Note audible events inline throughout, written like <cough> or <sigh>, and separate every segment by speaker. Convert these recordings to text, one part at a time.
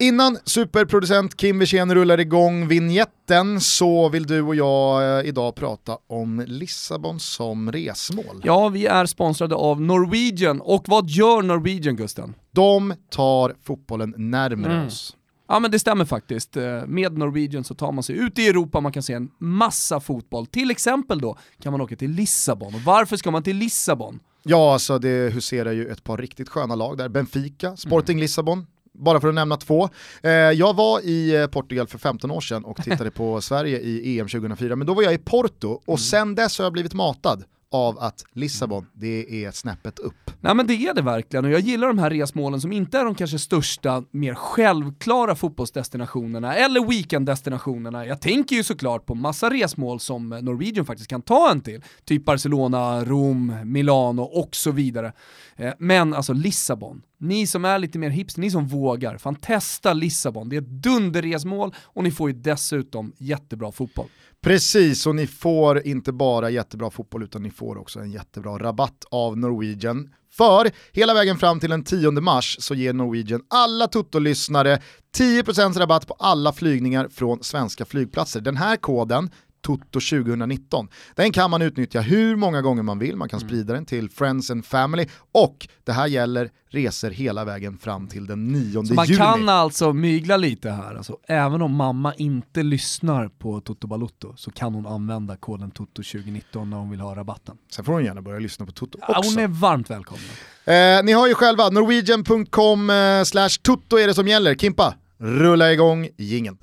Speaker 1: Innan superproducent Kim Wirsén rullar igång vignetten så vill du och jag eh, idag prata om Lissabon som resmål.
Speaker 2: Ja, vi är sponsrade av Norwegian och vad gör Norwegian Gusten?
Speaker 1: De tar fotbollen närmare
Speaker 2: Mm.
Speaker 1: oss.
Speaker 2: Ja men det stämmer faktiskt. Eh, Med Norwegian så tar man sig ut i Europa, man kan se en massa fotboll. Till exempel då kan man åka till Lissabon. Och varför ska man till Lissabon?
Speaker 1: Ja, alltså det huserar ju ett par riktigt sköna lag där. Benfica, Sporting
Speaker 2: Mm.
Speaker 1: Lissabon, bara för att nämna två. Eh, jag var i eh, Portugal för 15 år sedan och tittade på <laughs> Sverige i EM 2004, men då var jag i Porto och
Speaker 2: Mm.
Speaker 1: sen dess har jag blivit matad av att Lissabon, det är snäppet upp.
Speaker 2: Nej men det är det verkligen och jag gillar de här resmålen som inte är de kanske största, mer självklara fotbollsdestinationerna eller weekenddestinationerna. Jag tänker ju såklart på massa resmål som Norwegian faktiskt kan ta en till. Typ Barcelona, Rom, Milano och så vidare. Eh, men alltså Lissabon, ni som är lite mer hipster, ni som vågar, fan testa Lissabon. Det är ett dunderresmål och ni får ju dessutom jättebra fotboll.
Speaker 1: Precis, och ni får inte bara jättebra fotboll utan ni får också en jättebra rabatt av Norwegian. För hela vägen fram till den 10 mars så ger Norwegian alla Toto-lyssnare 10% rabatt på alla flygningar från svenska flygplatser. Den här koden Toto 2019. Den kan man utnyttja hur många gånger man vill, man kan sprida den till friends and family och det här gäller resor hela vägen fram till den 9
Speaker 2: Så man
Speaker 1: juni.
Speaker 2: kan alltså mygla lite här, alltså, även om mamma inte lyssnar på Toto Balutto så kan hon använda koden TOTO2019 när hon vill ha rabatten.
Speaker 1: Sen får hon gärna börja lyssna på Toto
Speaker 2: Ja,
Speaker 1: också.
Speaker 2: hon är varmt välkommen.
Speaker 1: Eh, ni har ju själva, norwegian.com eh, slash tutto är det som gäller. Kimpa, rulla igång gingen.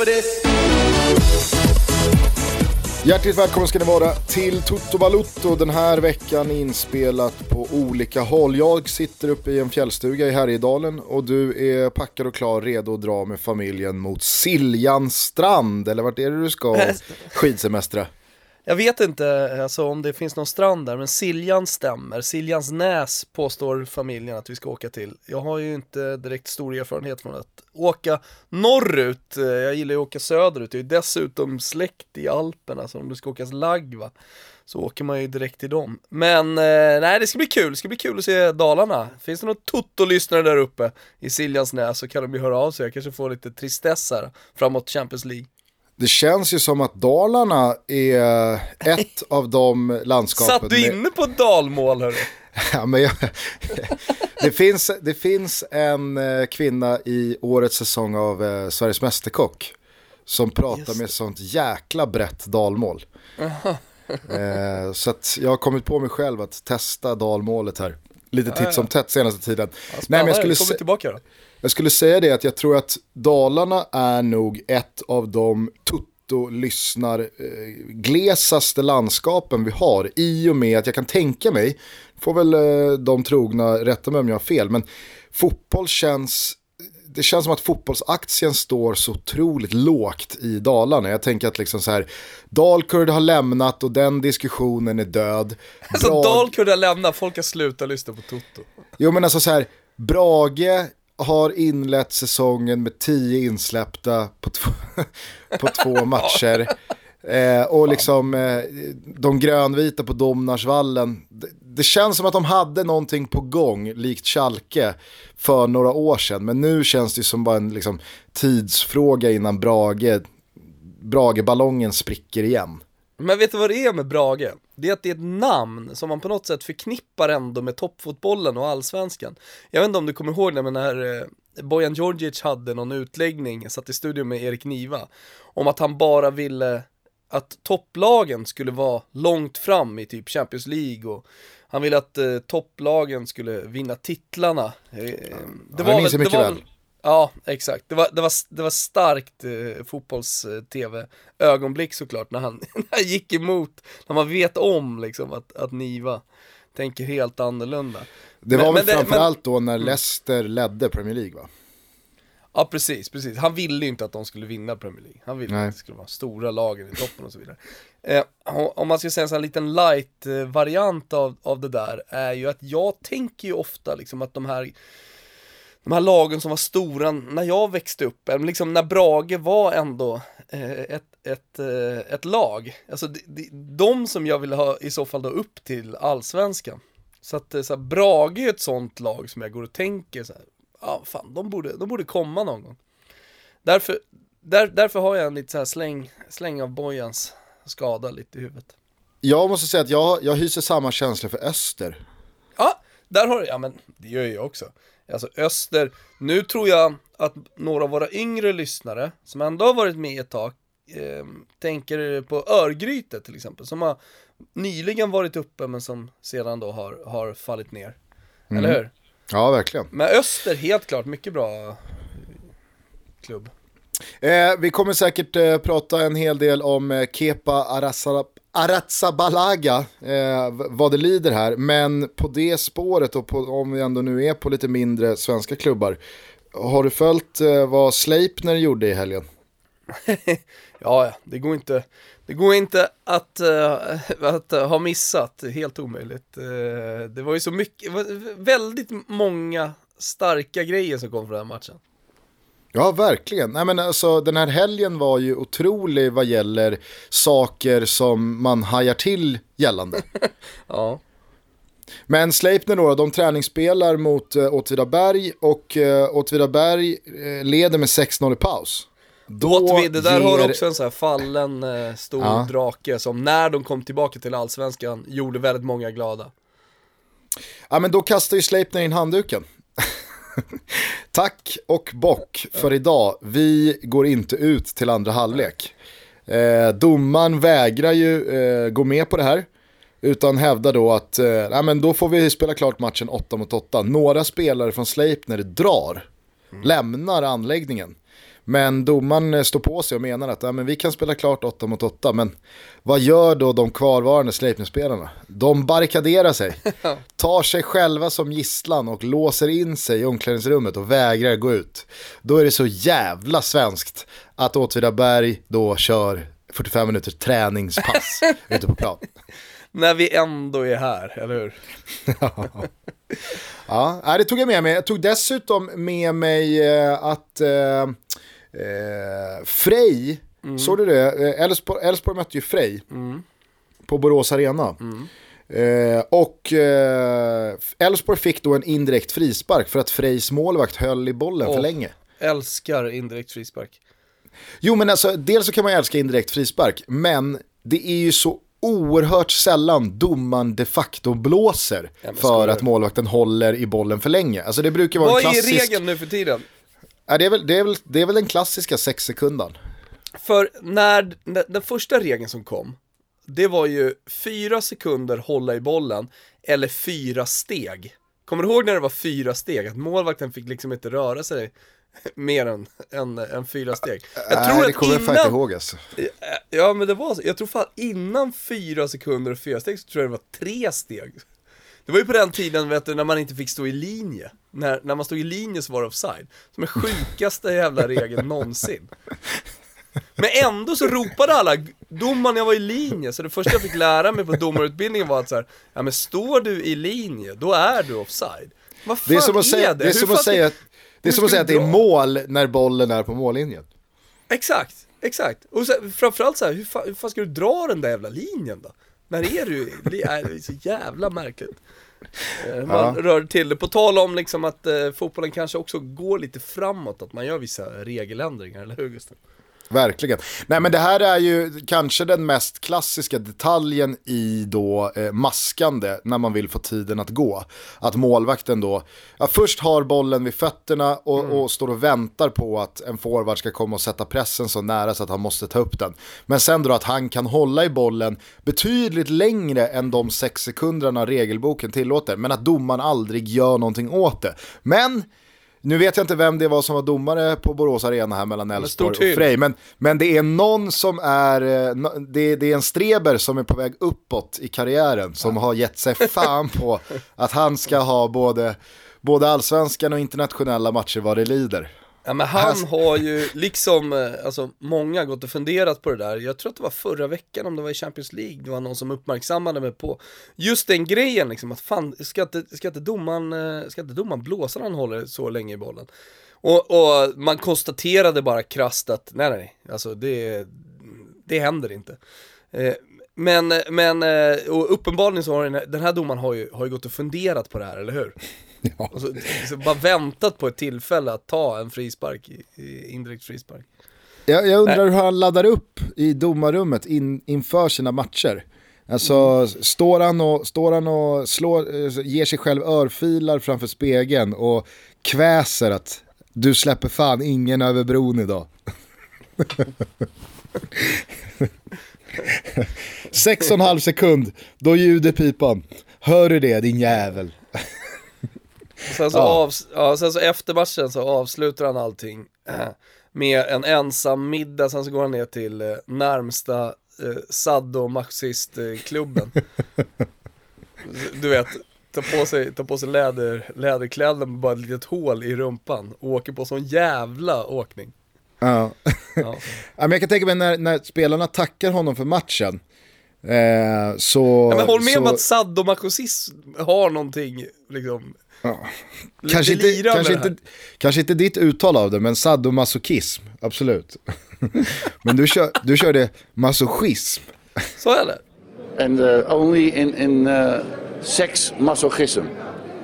Speaker 3: For this?
Speaker 1: Hjärtligt välkommen ska ni vara till Toto Balutto den här veckan inspelat på olika håll. Jag sitter uppe i en fjällstuga i Härjedalen och du är packad och klar redo att dra med familjen mot Siljan strand. Eller vart är det du ska <laughs> skidsemestra?
Speaker 4: Jag vet inte alltså, om det finns någon strand där, men Siljan stämmer. Siljans näs påstår familjen att vi ska åka till. Jag har ju inte direkt stor erfarenhet från att åka norrut. Jag gillar ju att åka söderut. Jag är dessutom släkt i Alperna, så om du ska åka lagg va, så åker man ju direkt till dem. Men eh, nej, det ska bli kul. Det ska bli kul att se Dalarna. Finns det någon Toto-lyssnare där uppe i Siljans näs så kan de ju höra av sig. Jag kanske får lite tristess här framåt Champions League.
Speaker 1: Det känns ju som att Dalarna är ett av de landskapen.
Speaker 4: Satt du inne på dalmål hörru? <laughs>
Speaker 1: Ja, men jag, det, finns, det finns en eh, kvinna i årets säsong av eh, Sveriges Mästerkock som pratar med sånt jäkla brett dalmål. eh, så att jag har kommit på mig själv att testa dalmålet här. Lite titt som tätt senaste tiden. Nej, men jag, skulle
Speaker 4: tillbaka då.
Speaker 1: Jag skulle säga det att jag tror att Dalarna är nog ett av de tutto-lyssnar eh, glesaste landskapen vi har. I och med att jag kan tänka mig, får väl eh, de trogna rätta mig om jag har fel, men fotboll känns det känns som att fotbollsaktien står så otroligt lågt i Dalarna. Jag tänker att liksom så här, Dalkurd har lämnat och den diskussionen är död.
Speaker 4: Alltså
Speaker 1: Brage-
Speaker 4: Dalkurd har lämnat, folk har slutat lyssna på Toto.
Speaker 1: Jo men alltså så här, Brage har inlett säsongen med tio insläppta på, två, <laughs> på två <laughs> matcher. Eh, och liksom eh, de grönvita på Domnarsvallen. Det, det känns som att de hade någonting på gång, likt Schalke, för några år sedan. Men nu känns det som bara en liksom, tidsfråga innan Brage, Brageballongen spricker igen.
Speaker 4: Men vet du vad det är med Brage? Det är att det är ett namn som man på något sätt förknippar ändå med toppfotbollen och allsvenskan. Jag vet inte om du kommer ihåg när, när eh, Bojan Djordjic hade någon utläggning, satt i studion med Erik Niva, om att han bara ville att topplagen skulle vara långt fram i typ Champions League och han ville att eh, topplagen skulle vinna titlarna. Eh, det
Speaker 1: jag minns det mycket väl.
Speaker 4: Ja, exakt. Det var, det var, det var starkt eh, fotbolls-tv-ögonblick såklart när han, <laughs> när han gick emot, när man vet om liksom att, att Niva tänker helt annorlunda.
Speaker 1: Det
Speaker 4: Men-
Speaker 1: var väl
Speaker 4: men det-
Speaker 1: framförallt då när Leicester ledde Premier League va?
Speaker 4: Ja precis, precis. Han ville ju inte att de skulle vinna Premier League. Han ville
Speaker 1: Nej.
Speaker 4: att det skulle vara stora lagen i toppen och så vidare. Eh, om- om man ska säga en sån här liten light-variant av, av det där är ju att jag tänker ju ofta liksom att de här de här lagen som var stora när jag växte upp, eller liksom när Brage var ändå eh, ett, ett, eh, ett lag. Alltså de, de, som jag ville ha i så fall då upp till allsvenskan. Så att eh, så här, Brage är ett sånt lag som jag går och tänker så här, ja fan de borde, de borde komma någon gång. Därför, där, därför har jag en lite så här släng, släng av Bojans skada lite i huvudet.
Speaker 1: Jag måste säga att jag, jag hyser samma känsla för Öster.
Speaker 4: Ja, där har du, ja men det gör jag också. Alltså Öster, nu tror jag att några av våra yngre lyssnare, som ändå har varit med ett tag, eh, tänker på Örgryte till exempel, som har nyligen varit uppe men som sedan då har, har fallit ner. Eller hur?
Speaker 1: Ja, verkligen.
Speaker 4: Men Öster, helt klart, mycket bra klubb.
Speaker 1: Eh, vi kommer säkert eh, prata en hel del om eh, Kepa Arasa- Aratsabalaga, eh, vad det lider här. Men på det spåret och på, om vi ändå nu är på lite mindre svenska klubbar. Har du följt eh, vad Sleipner gjorde i helgen? <laughs>
Speaker 4: Ja, det går inte, det går inte att, äh, <laughs> att ha missat, helt omöjligt. Eh, det var ju så mycket, väldigt många starka grejer som kom från den här matchen.
Speaker 1: Ja, verkligen. Nej, men alltså, den här helgen var ju otrolig vad gäller saker som man hajar till gällande. <laughs>
Speaker 4: Ja.
Speaker 1: Men Sleipner då, de träningsspelar mot uh, Åtvidaberg och uh, Åtvidaberg eh, leder med 6-0 i paus. Då
Speaker 4: Åtvid, det där har
Speaker 1: ger-
Speaker 4: du också en sån här fallen eh, stor
Speaker 1: Ja.
Speaker 4: drake som när de kom tillbaka till allsvenskan gjorde väldigt många glada.
Speaker 1: Ja men då kastar ju Sleipner in handduken. <laughs> Tack och bock för idag. Vi går inte ut till andra halvlek. Eh, domaren vägrar ju eh, gå med på det här. Utan hävdar då att eh, ja, men då får vi spela klart matchen 8 mot 8. Några spelare från Sleipner drar, lämnar anläggningen. Men domaren eh, står på sig och menar att ja, men vi kan spela klart 8 mot 8. Men vad gör då de kvarvarande Sleipner-spelarna? De barrikaderar sig, <laughs> tar sig själva som gisslan och låser in sig i omklädningsrummet och vägrar gå ut. Då är det så jävla svenskt att Åtvidaberg då kör 45 minuters träningspass <laughs> ute på plan.
Speaker 4: När vi ändå är här, eller hur? <laughs>
Speaker 1: Ja, nej, det tog jag med mig. Jag tog dessutom med mig eh, att eh, eh, Frej, såg du det? Eh, Elfsborg, mötte ju Frej på Borås Arena. Eh, och eh, Elfsborg fick då en indirekt frispark för att Frejs målvakt höll i bollen för
Speaker 4: Åh.
Speaker 1: länge.
Speaker 4: Älskar indirekt frispark.
Speaker 1: Jo men alltså, dels så kan man älska indirekt frispark, men det är ju så oerhört sällan domaren de facto blåser
Speaker 4: men
Speaker 1: för att målvakten håller i bollen för länge. Alltså det brukar vara
Speaker 4: Vad
Speaker 1: en
Speaker 4: är
Speaker 1: klassisk...
Speaker 4: regeln nu för tiden?
Speaker 1: Ja, det, är väl, det, är väl, det är väl den klassiska sex sekundan.
Speaker 4: För när, när den första regeln som kom, det var ju fyra sekunder hålla i bollen, eller fyra steg. Kommer du ihåg när det var fyra steg? Att målvakten fick liksom inte röra sig mer än, än, än fyra steg. Jag tror
Speaker 1: Nej, det
Speaker 4: att
Speaker 1: kommer jag inte
Speaker 4: innan,
Speaker 1: ihåg alltså.
Speaker 4: ja men det var så, jag tror fan innan fyra sekunder och fyra steg så tror jag det var tre steg. Det var ju på den tiden vet du, när man inte fick stå i linje. När, när man stod i linje så var det offside. Som är sjukaste jävla regeln någonsin. Men ändå så ropade alla, domaren jag var i linje, så det första jag fick lära mig på domarutbildningen var att så här, ja men står du i linje, då är du offside. Vad fan
Speaker 1: Det är som att säga,
Speaker 4: är
Speaker 1: det är som att, säga, det är som att säga att det är mål när bollen är på mållinjen.
Speaker 4: Exakt, exakt. Och så, framförallt så här, hur, fan, hur fan ska du dra den där jävla linjen då? När är du, det är så jävla märkligt. Eh, Man rör till det, på tal om liksom att eh, fotbollen kanske också går lite framåt, att man gör vissa regeländringar, eller hur Gustav?
Speaker 1: Verkligen. Nej men det här är ju kanske den mest klassiska detaljen i då eh, maskande när man vill få tiden att gå. Att målvakten då, ja, först har bollen vid fötterna och, och står och väntar på att en forward ska komma och sätta pressen så nära så att han måste ta upp den. Men sen då att han kan hålla i bollen betydligt längre än de sex sekunderna regelboken tillåter. Men att domaren aldrig gör någonting åt det. Men nu vet jag inte vem det var som var domare på Borås Arena här mellan Elfsborg och. Frej. Men, men det är någon som är, eh, det, det är en streber som är på väg uppåt i karriären som har gett sig fan på <laughs> att han ska ha både, både allsvenskan och internationella matcher vad det lider.
Speaker 4: Ja, men han har ju, liksom eh, alltså, många gått och funderat på det där. Jag tror att det var förra veckan, om det var i Champions League, det var någon som uppmärksammade mig på just den grejen liksom, att fan, ska inte, ska inte, domaren, eh, ska inte domaren blåsa när han håller så länge i bollen? Och, och man konstaterade bara krasst att nej, nej, alltså det, det händer inte. Eh, men, men och uppenbarligen så har den här domaren har ju, har ju gått och funderat på det här, eller hur? <laughs> Ja. Så, så bara väntat på ett tillfälle att ta en frispark, i, indirekt frispark.
Speaker 1: Jag, jag undrar Nej. hur han laddar upp i domarrummet in, inför sina matcher. Alltså mm. står han och, står han och slår, eh, ger sig själv örfilar framför spegeln och kväser att du släpper fan ingen över bron idag. <laughs> Sex och en halv sekund, då ljuder pipan. Hör du det din jävel?
Speaker 4: Sen så, ja. Av, ja, sen så efter matchen så avslutar han allting äh, med en ensam middag, sen så går han ner till eh, närmsta eh, sadomasochistklubben. du vet, ta på sig, ta på sig läder, läderkläder med bara ett litet hål i rumpan och åker på sån jävla åkning.
Speaker 1: Ja. <laughs> ja. men jag kan tänka mig när, när spelarna tackar honom för matchen, Eh, så,
Speaker 4: ja, men håll med så... om att sadomasochism har någonting liksom Ja.
Speaker 1: Kanske, inte, kanske, inte, kanske inte ditt uttal av det, men sadomasochism, absolut. <laughs> men du, kör, du körde masochism.
Speaker 4: Så är det.
Speaker 5: And uh, only in, in uh, sex masochism,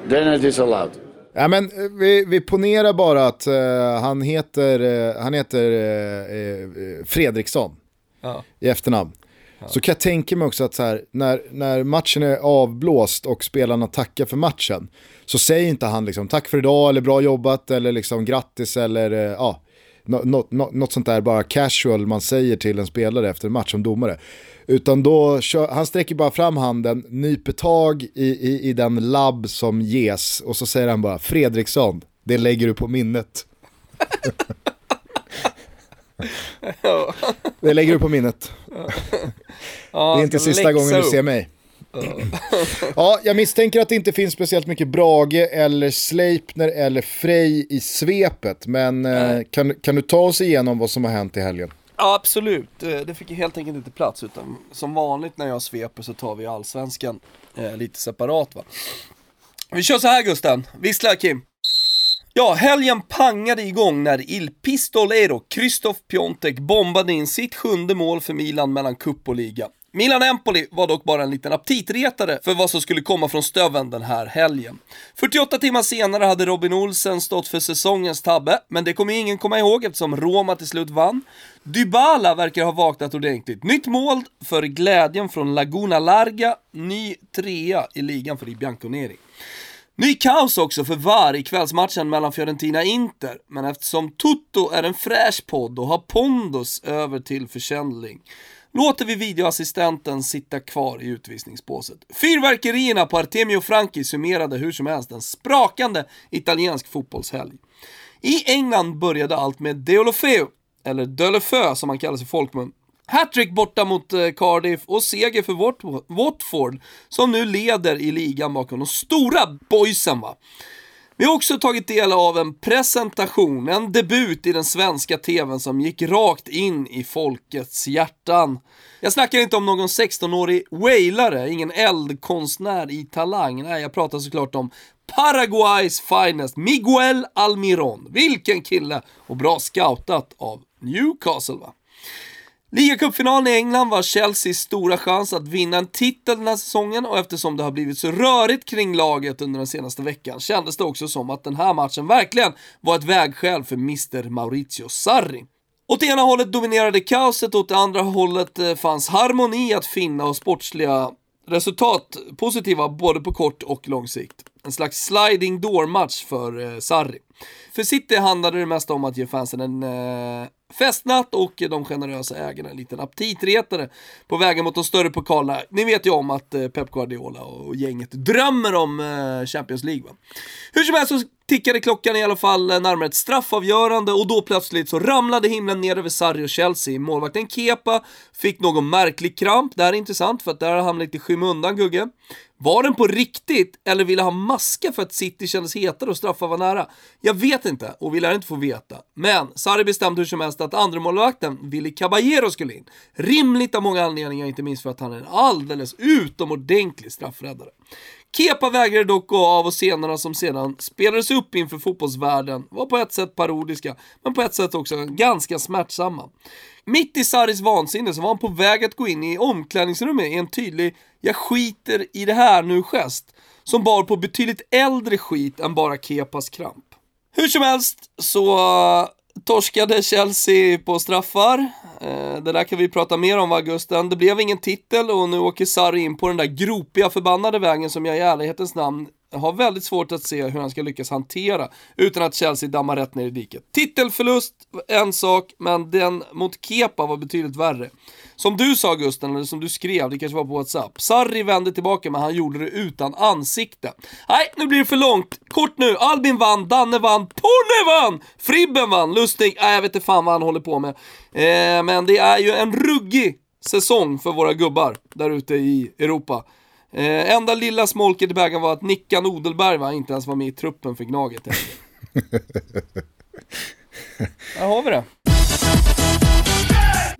Speaker 5: then it is allowed.
Speaker 1: Ja, men eh, vi, vi ponerar bara att uh, han heter, uh, han heter uh, Fredriksson ja. i efternamn. Ja. Så kan jag tänka mig också att så här, när, när matchen är avblåst och spelarna tackar för matchen så säger inte han liksom tack för idag eller bra jobbat eller liksom grattis eller eh, ja, något, något, något sånt där bara casual man säger till en spelare efter en match som domare. Utan då, kör, han sträcker bara fram handen, nyper tag i, i, i den labb som ges och så säger han bara Fredriksson, det lägger du på minnet. <laughs> det lägger du på minnet. det är inte sista gången du ser mig. <clears throat> ja, jag misstänker att det inte finns speciellt mycket Brage eller Sleipner eller Frej i svepet. Men eh, kan, kan du ta oss igenom vad som har hänt i helgen?
Speaker 4: Ja, absolut. Eh, det fick helt enkelt inte plats. Utan som vanligt när jag sveper så tar vi allsvenskan eh, lite separat va. Vi kör så här Gusten. Vissla Kim. Ja, helgen pangade igång när Il Pistolero Christoph Piontek bombade in sitt sjunde mål för Milan mellan cup och liga. Milan-Empoli var dock bara en liten aptitretare för vad som skulle komma från stöven den här helgen. 48 timmar senare hade Robin Olsen stått för säsongens tabbe, men det kommer ingen komma ihåg eftersom Roma till slut vann. Dybala verkar ha vaknat ordentligt. Nytt mål för glädjen från Laguna Larga, ny trea i ligan för i nu är kaos också för VAR i kvällsmatchen mellan Fiorentina Inter, men eftersom Toto är en fräsch podd och har pondus över till försäljning låter vi videoassistenten sitta kvar i utvisningsbåset. Fyrverkerierna på Artemio Franchi summerade hur som helst en sprakande italiensk fotbollshelg. I England började allt med Deolofeu, eller Delefeu som han kallas i folkmun. Hattrick borta mot eh, Cardiff och seger för Watford som nu leder i ligan bakom de stora boysen va. Vi har också tagit del av en presentation, en debut i den svenska TVn som gick rakt in i folkets hjärtan. Jag snackar inte om någon 16-årig wailare, ingen eldkonstnär i talang. Nej, jag pratar såklart om Paraguays finest, Miguel Almiron. Vilken kille! Och bra scoutat av Newcastle va. Ligacupfinalen i England var Chelseas stora chans att vinna en titel den här säsongen och eftersom det har blivit så rörigt kring laget under den senaste veckan kändes det också som att den här matchen verkligen var ett vägskäl för Mr Maurizio Sarri. Åt ena hållet dominerade kaoset och åt det andra hållet eh, fanns harmoni att finna och sportsliga resultat positiva både på kort och lång sikt. En slags sliding door-match för eh, Sarri. För City handlade det mest om att ge fansen en eh, festnatt och de generösa ägarna en liten aptitretare på vägen mot de större pokalerna. Ni vet ju om att eh, Pep Guardiola och gänget drömmer om eh, Champions League va. Hur som helst så tickade klockan i alla fall eh, närmare ett straffavgörande och då plötsligt så ramlade himlen ner över Sarri och Chelsea. Målvakten Kepa fick någon märklig kramp. Det här är intressant för att där har han lite i skymundan, Gugge. Var den på riktigt eller ville han maska för att City kändes hetare och straffar var nära? Jag vet inte och vi lär inte få veta. Men Sarri bestämde hur som helst att andremålvakten Willy Caballero skulle in. Rimligt av många anledningar, inte minst för att han är en alldeles utomordentlig straffräddare. Kepa vägrade dock gå av och scenerna som sedan spelades upp inför fotbollsvärlden var på ett sätt parodiska, men på ett sätt också ganska smärtsamma. Mitt i Saris vansinne så var han på väg att gå in i omklädningsrummet i en tydlig “jag skiter i det här nu”-gest, som bar på betydligt äldre skit än bara Kepas kramp. Hur som helst så eh, torskade Chelsea på straffar. Eh, det där kan vi prata mer om va Gusten. Det blev ingen titel och nu åker Sarri in på den där gropiga förbannade vägen som jag i ärlighetens namn har väldigt svårt att se hur han ska lyckas hantera utan att Chelsea dammar rätt ner i diket. Titelförlust, en sak, men den mot Kepa var betydligt värre. Som du sa Gusten, eller som du skrev, det kanske var på WhatsApp. Sarri vände tillbaka men han gjorde det utan ansikte. Nej, nu blir det för långt. Kort nu. Albin vann, Danne vann, Ponne vann! Fribben vann, Lustig, nej jag vet inte fan vad han håller på med. Eh, men det är ju en ruggig säsong för våra gubbar där ute i Europa. Eh, enda lilla smolket i bägaren var att Nickan Odelberg va, inte ens var med i truppen för Gnaget. <laughs> Där har vi det.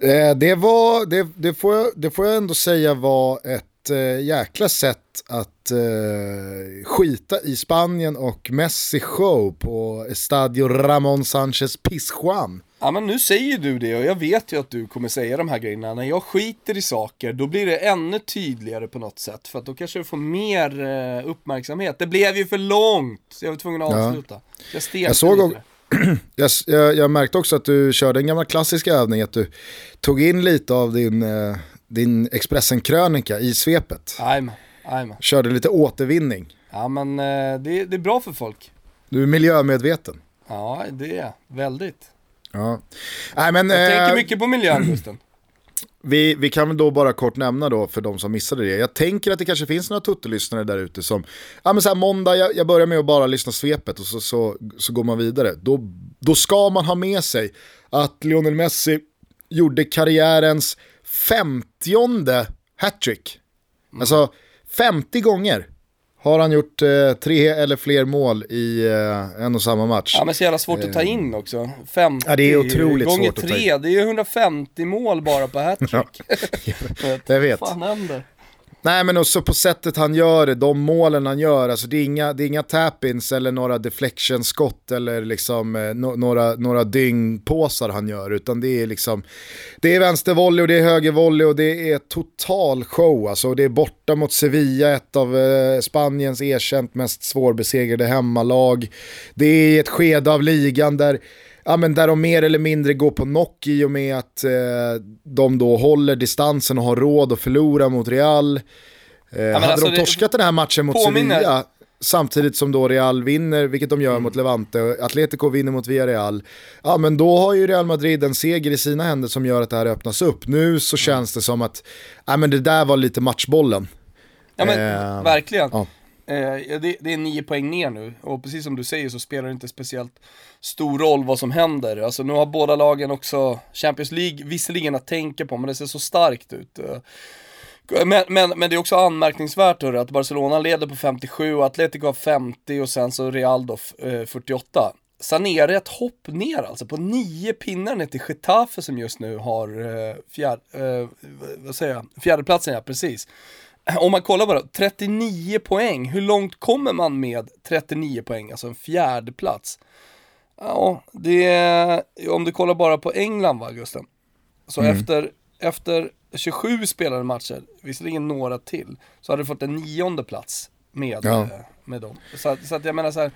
Speaker 1: Eh, det, var, det, det, får jag, det får jag ändå säga var ett eh, jäkla sätt att eh, skita i Spanien och Messi show på Estadio Ramon Sanchez Pizjuan.
Speaker 4: Ja men nu säger du det och jag vet ju att du kommer säga de här grejerna. När jag skiter i saker då blir det ännu tydligare på något sätt. För att då kanske du får mer eh, uppmärksamhet. Det blev ju för långt så jag var tvungen att avsluta. Jag,
Speaker 1: jag såg lite. <clears throat> Jag, jag, jag, märkte också att du körde en gammal klassisk övning, att du tog in lite av din, eh, din Expressen-krönika i svepet.
Speaker 4: I'm.
Speaker 1: Körde lite återvinning.
Speaker 4: Ja men eh, det, det är bra för folk.
Speaker 1: Du är miljömedveten.
Speaker 4: Ja det är jag, väldigt.
Speaker 1: Ja. Nej, men,
Speaker 4: jag tänker mycket på miljön <clears throat> Gusten.
Speaker 1: Vi, vi kan väl då bara kort nämna då för de som missade det. Jag tänker att det kanske finns några tuttelyssnare där ute som, ja men så här måndag, jag, jag, börjar med att bara lyssna svepet och så, så, så går man vidare. Då, då ska man ha med sig att Lionel Messi gjorde karriärens femtionde hattrick. Mm. Alltså 50 gånger har han gjort eh, tre eller fler mål i eh, en och samma match.
Speaker 4: Ja men så jävla svårt att ta in också. 50
Speaker 1: ja, det är otroligt
Speaker 4: gånger
Speaker 1: svårt
Speaker 4: 3, att ta in. det är ju 150 mål bara på hattrick. <laughs>
Speaker 1: ja, <laughs> jag vet.
Speaker 4: Vad fan händer?
Speaker 1: Nej men också på sättet han gör det, de målen han gör, alltså det är inga, det är inga tap-ins eller några deflection-skott eller liksom eh, no, några, några dyngpåsar han gör, utan det är liksom, det är vänstervolley och det är högervolley och det är total show alltså. Det är borta mot Sevilla, ett av eh, Spaniens erkänt mest svårbesegrade hemmalag. Det är ett skede av ligan där ja, men där de mer eller mindre går på knock i och med att eh, de då håller distansen och har råd att förlora mot Real. Eh, ja, hade alltså de torskat det, den här matchen mot påminner. Sevilla, samtidigt som då Real vinner, vilket de gör mm. mot Levante, och Atletico vinner mot Villarreal, ja men då har ju Real Madrid en seger i sina händer som gör att det här öppnas upp. Nu så mm. känns det som att, ja men det där var lite matchbollen.
Speaker 4: Ja men eh, verkligen. Ja. Eh, det, det, är nio poäng ner nu och precis som du säger så spelar det inte speciellt stor roll vad som händer. Alltså nu har båda lagen också Champions League visserligen att tänka på men det ser så starkt ut. Eh, men, men, men det är också anmärkningsvärt hörru, att Barcelona leder på 57 och Atletico har 50 och sen så Real då 48. Sen är det ett hopp ner alltså på nio pinnar ner till Getafe som just nu har eh, fjär, eh, vad säger jag, fjärdeplatsen ja, precis om man kollar bara, 39 poäng, hur långt kommer man med 39 poäng, alltså en fjärdeplats? Ja, det är, om du kollar bara på England va Gusten? Så mm. efter, efter 27 spelade matcher, visserligen några till, så hade du fått en nionde plats med, ja. Eh, med dem. Så, så att jag menar så här,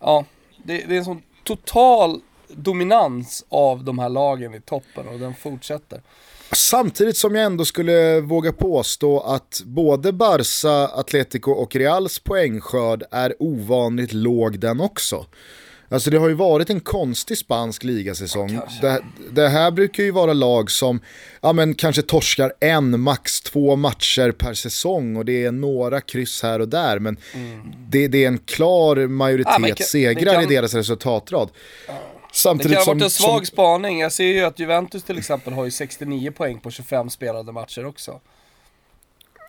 Speaker 4: ja, det, det är en sån total dominans av de här lagen i toppen och den fortsätter.
Speaker 1: Samtidigt som jag ändå skulle våga påstå att både Barca, Atletico och Reals poängskörd är ovanligt låg den också. Alltså det har ju varit en konstig spansk ligasäsong. Det, det här brukar ju vara lag som ja, men kanske torskar en, max två matcher per säsong och det är några kryss här och där. Men det, det är en klar majoritet
Speaker 4: Ja, kan-
Speaker 1: segrar
Speaker 4: det kan-
Speaker 1: i deras resultatrad.
Speaker 4: Det
Speaker 1: Samtidigt
Speaker 4: kan ha varit en svag
Speaker 1: som,
Speaker 4: spaning. Jag ser ju att Juventus till exempel har ju 69 poäng på 25 spelade matcher också.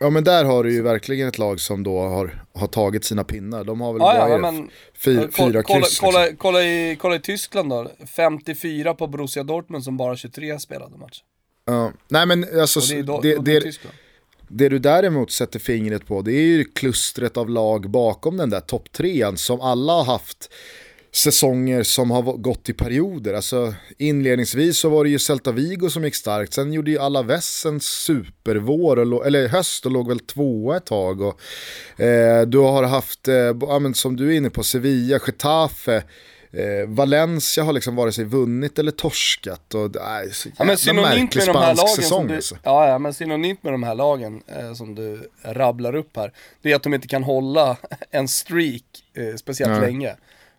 Speaker 1: Ja men där har du ju verkligen ett lag som då har, har tagit sina pinnar. De har väl
Speaker 4: Ja,
Speaker 1: bara
Speaker 4: ja, men kolla,
Speaker 1: fyra
Speaker 4: kolla,
Speaker 1: kryss.
Speaker 4: kolla,
Speaker 1: liksom.
Speaker 4: kolla, i, kolla i Tyskland då. 54 på Borussia Dortmund som bara 23 spelade matcher.
Speaker 1: Ja. Nej men alltså,
Speaker 4: Och det är, då,
Speaker 1: det,
Speaker 4: det
Speaker 1: det, du däremot sätter fingret på det är ju klustret av lag bakom den där topptrean som alla har haft säsonger som har gått i perioder. Alltså, inledningsvis så var det ju Celta Vigo som gick starkt, sen gjorde ju Alaves en supervår, och, eller höst och låg väl tvåa ett tag. Och, eh, du har haft, eh, ja, men som du är inne på, Sevilla, Getafe, eh, Valencia har liksom vare sig vunnit eller torskat. Och, det är så
Speaker 4: Ja, men
Speaker 1: jävla
Speaker 4: synonymt med de här lagen
Speaker 1: säsong.
Speaker 4: du,
Speaker 1: alltså.
Speaker 4: ja, ja, men synonymt med de här lagen eh, som du rabblar upp här, det är att de inte kan hålla en streak eh, speciellt
Speaker 1: Nej.
Speaker 4: länge.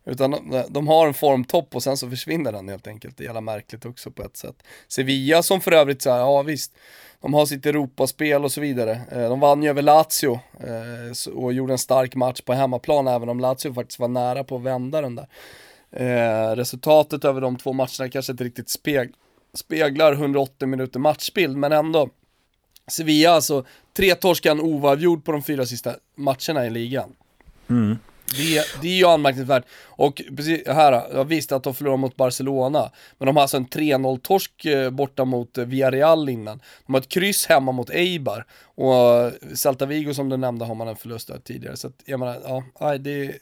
Speaker 4: Utan de, de har en formtopp och sen så försvinner den helt enkelt. Det är jävla märkligt också på ett sätt. Sevilla som för övrigt så här, ja visst, de har sitt Europaspel och så vidare. Eh, de vann ju över Lazio eh, och gjorde en stark match på hemmaplan även om Lazio faktiskt var nära på att vända den där. Eh, resultatet över de två matcherna kanske inte riktigt speglar 180 minuter matchbild, men ändå. Sevilla alltså, tre torskan oavgjord på de fyra sista matcherna i ligan. Mm. Det, det är ju anmärkningsvärt. Och precis här, jag visste att de förlorade mot Barcelona, men de har alltså en 3-0-torsk eh, borta mot eh, Villarreal innan. De har ett kryss hemma mot Eibar, och eh, Celta Vigo som du nämnde har man en förlust där tidigare. Så att, jag menar, ja, nej, det,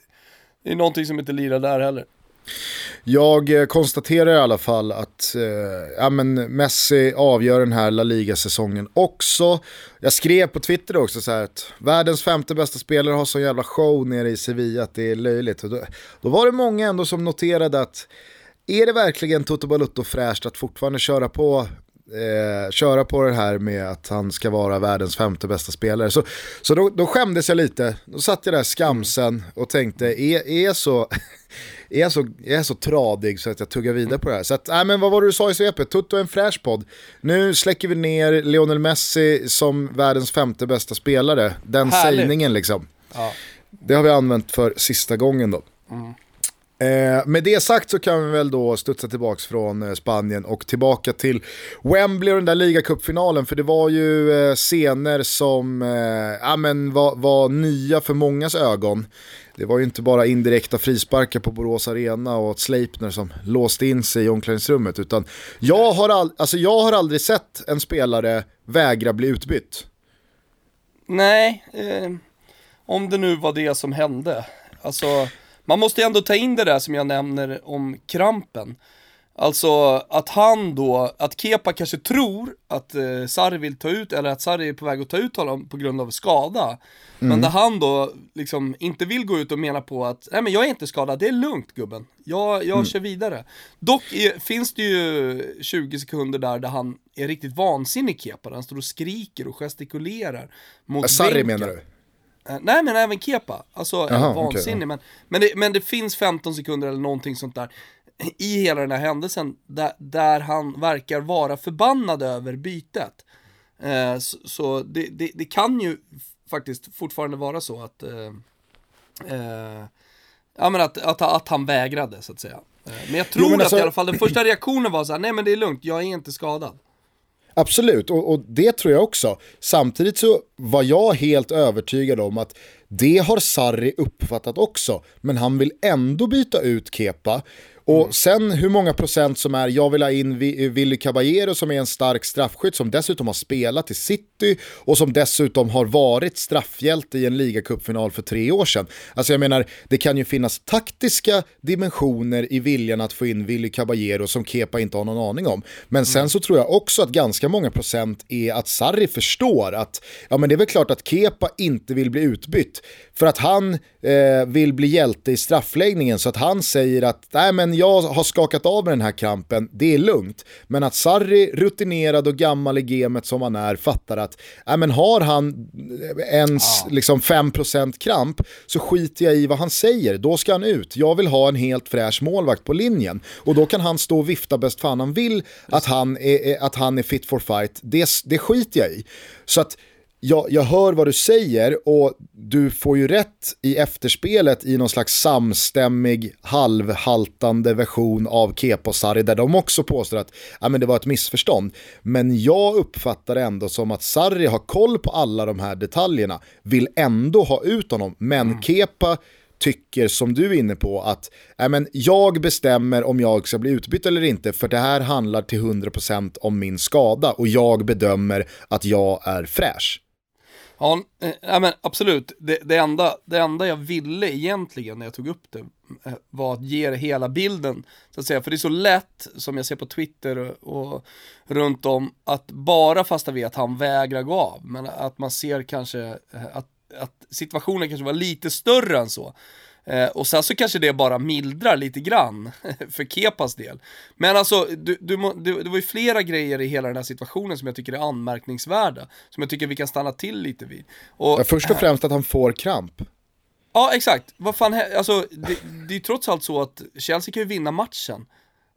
Speaker 4: det är någonting som inte lirar där heller.
Speaker 1: Jag eh, konstaterar i alla fall att eh, ja, men Messi avgör den här La Liga-säsongen också. Jag skrev på Twitter också så här att världens femte bästa spelare har så jävla show nere i Sevilla att det är löjligt. Och då, då var det många ändå som noterade att är det verkligen Toto Balutto fräscht att fortfarande köra på Eh, köra på det här med att han ska vara världens femte bästa spelare. Så, så då, då skämdes jag lite, då satt jag där skamsen och tänkte, är, är, så, är, jag så, är jag så tradig så att jag tuggar vidare på det här? Så att, nej, men vad var det du sa i svepet? Tutto är en fräsch podd. Nu släcker vi ner Lionel Messi som världens femte bästa spelare. Den
Speaker 4: Härligt.
Speaker 1: sägningen liksom.
Speaker 4: Ja.
Speaker 1: Det har vi använt för sista gången då. Eh, med det sagt så kan vi väl då studsa tillbaka från eh, Spanien och tillbaka till Wembley och den där ligacupfinalen för det var ju eh, scener som eh, ja, men var, var nya för mångas ögon. Det var ju inte bara indirekta frisparkar på Borås Arena och att Sleipner som låste in sig i omklädningsrummet utan jag har, all, alltså jag har aldrig sett en spelare vägra bli utbytt.
Speaker 4: Nej, eh, om det nu var det som hände. Alltså, man måste ju ändå ta in det där som jag nämner om krampen. Alltså att han då, att Kepa kanske tror att eh, Sarri vill ta ut, eller att Sarri är på väg att ta ut honom på grund av skada. Men där han då liksom inte vill gå ut och mena på att, nej men jag är inte skadad, det är lugnt gubben. Jag, jag kör vidare. Dock är, finns det ju 20 sekunder där, där han är riktigt vansinnig Kepa, där han står och skriker och gestikulerar mot
Speaker 1: Sarri
Speaker 4: bänken.
Speaker 1: menar du?
Speaker 4: Eh, Nej men även Kepa, alltså
Speaker 1: okej,
Speaker 4: vansinnig.
Speaker 1: ja.
Speaker 4: men, men, det, men det finns 15 sekunder eller någonting sånt där i hela den här händelsen där, där han verkar vara förbannad över bytet. Eh, så så det, det, det kan ju faktiskt fortfarande vara så att, eh, eh, ja, men att, att, att han vägrade så att säga. Eh, men jag tror
Speaker 1: men alltså-
Speaker 4: att i alla fall den första reaktionen var så här, nej men det är lugnt, jag är inte skadad.
Speaker 1: Absolut, och, och det tror jag också. Samtidigt så var jag helt övertygad om att det har Sarri uppfattat också, men han vill ändå byta ut Kepa. Och sen hur många procent som är, jag vill ha in Willy Caballero som är en stark straffskytt som dessutom har spelat i City och som dessutom har varit straffhjälte i en ligacupfinal för tre år sedan. Alltså jag menar, det kan ju finnas taktiska dimensioner i viljan att få in Willy Caballero som Kepa inte har någon aning om. Men sen så tror jag också att ganska många procent är att Sarri förstår att ja, men det är väl klart att Kepa inte vill bli utbytt för att han eh, vill bli hjälte i straffläggningen så att han säger att nej men jag har skakat av med den här krampen, det är lugnt. Men att Sarri, rutinerad och gammal i gamet som han är, fattar att äh, men har han ens ja. liksom 5% kramp så skiter jag i vad han säger, då ska han ut. Jag vill ha en helt fräsch målvakt på linjen. Och då kan han stå och vifta bäst fan han vill att han är, att han är fit for fight, det, det skiter jag i. Så att jag, jag hör vad du säger och du får ju rätt i efterspelet i någon slags samstämmig halvhaltande version av Keposari där de också påstår att ja, men det var ett missförstånd. Men jag uppfattar det ändå som att Sarri har koll på alla de här detaljerna, vill ändå ha ut honom, men mm. Kepa tycker som du är inne på att äh, men jag bestämmer om jag ska bli utbytt eller inte för det här handlar till 100% om min skada och jag bedömer att jag är fräsch.
Speaker 4: Ja, äh, men absolut. Det, det, enda, det enda jag ville egentligen när jag tog upp det eh, var att ge det hela bilden, så att säga. För det är så lätt, som jag ser på Twitter och, och runt om, att bara fasta vid att han vägrar gå av, men att man ser kanske eh, att, att situationen kanske var lite större än så. Eh, och sen så kanske det bara mildrar lite grann <laughs> för Kepas del. Men alltså, du, du, du, det var ju flera grejer i hela den här situationen som jag tycker är anmärkningsvärda. Som jag tycker vi kan stanna till lite vid.
Speaker 1: Och, ja, först och främst att han får kramp.
Speaker 4: Ja, exakt. Vad fan, alltså, det, det är ju trots allt så att Chelsea kan ju vinna matchen.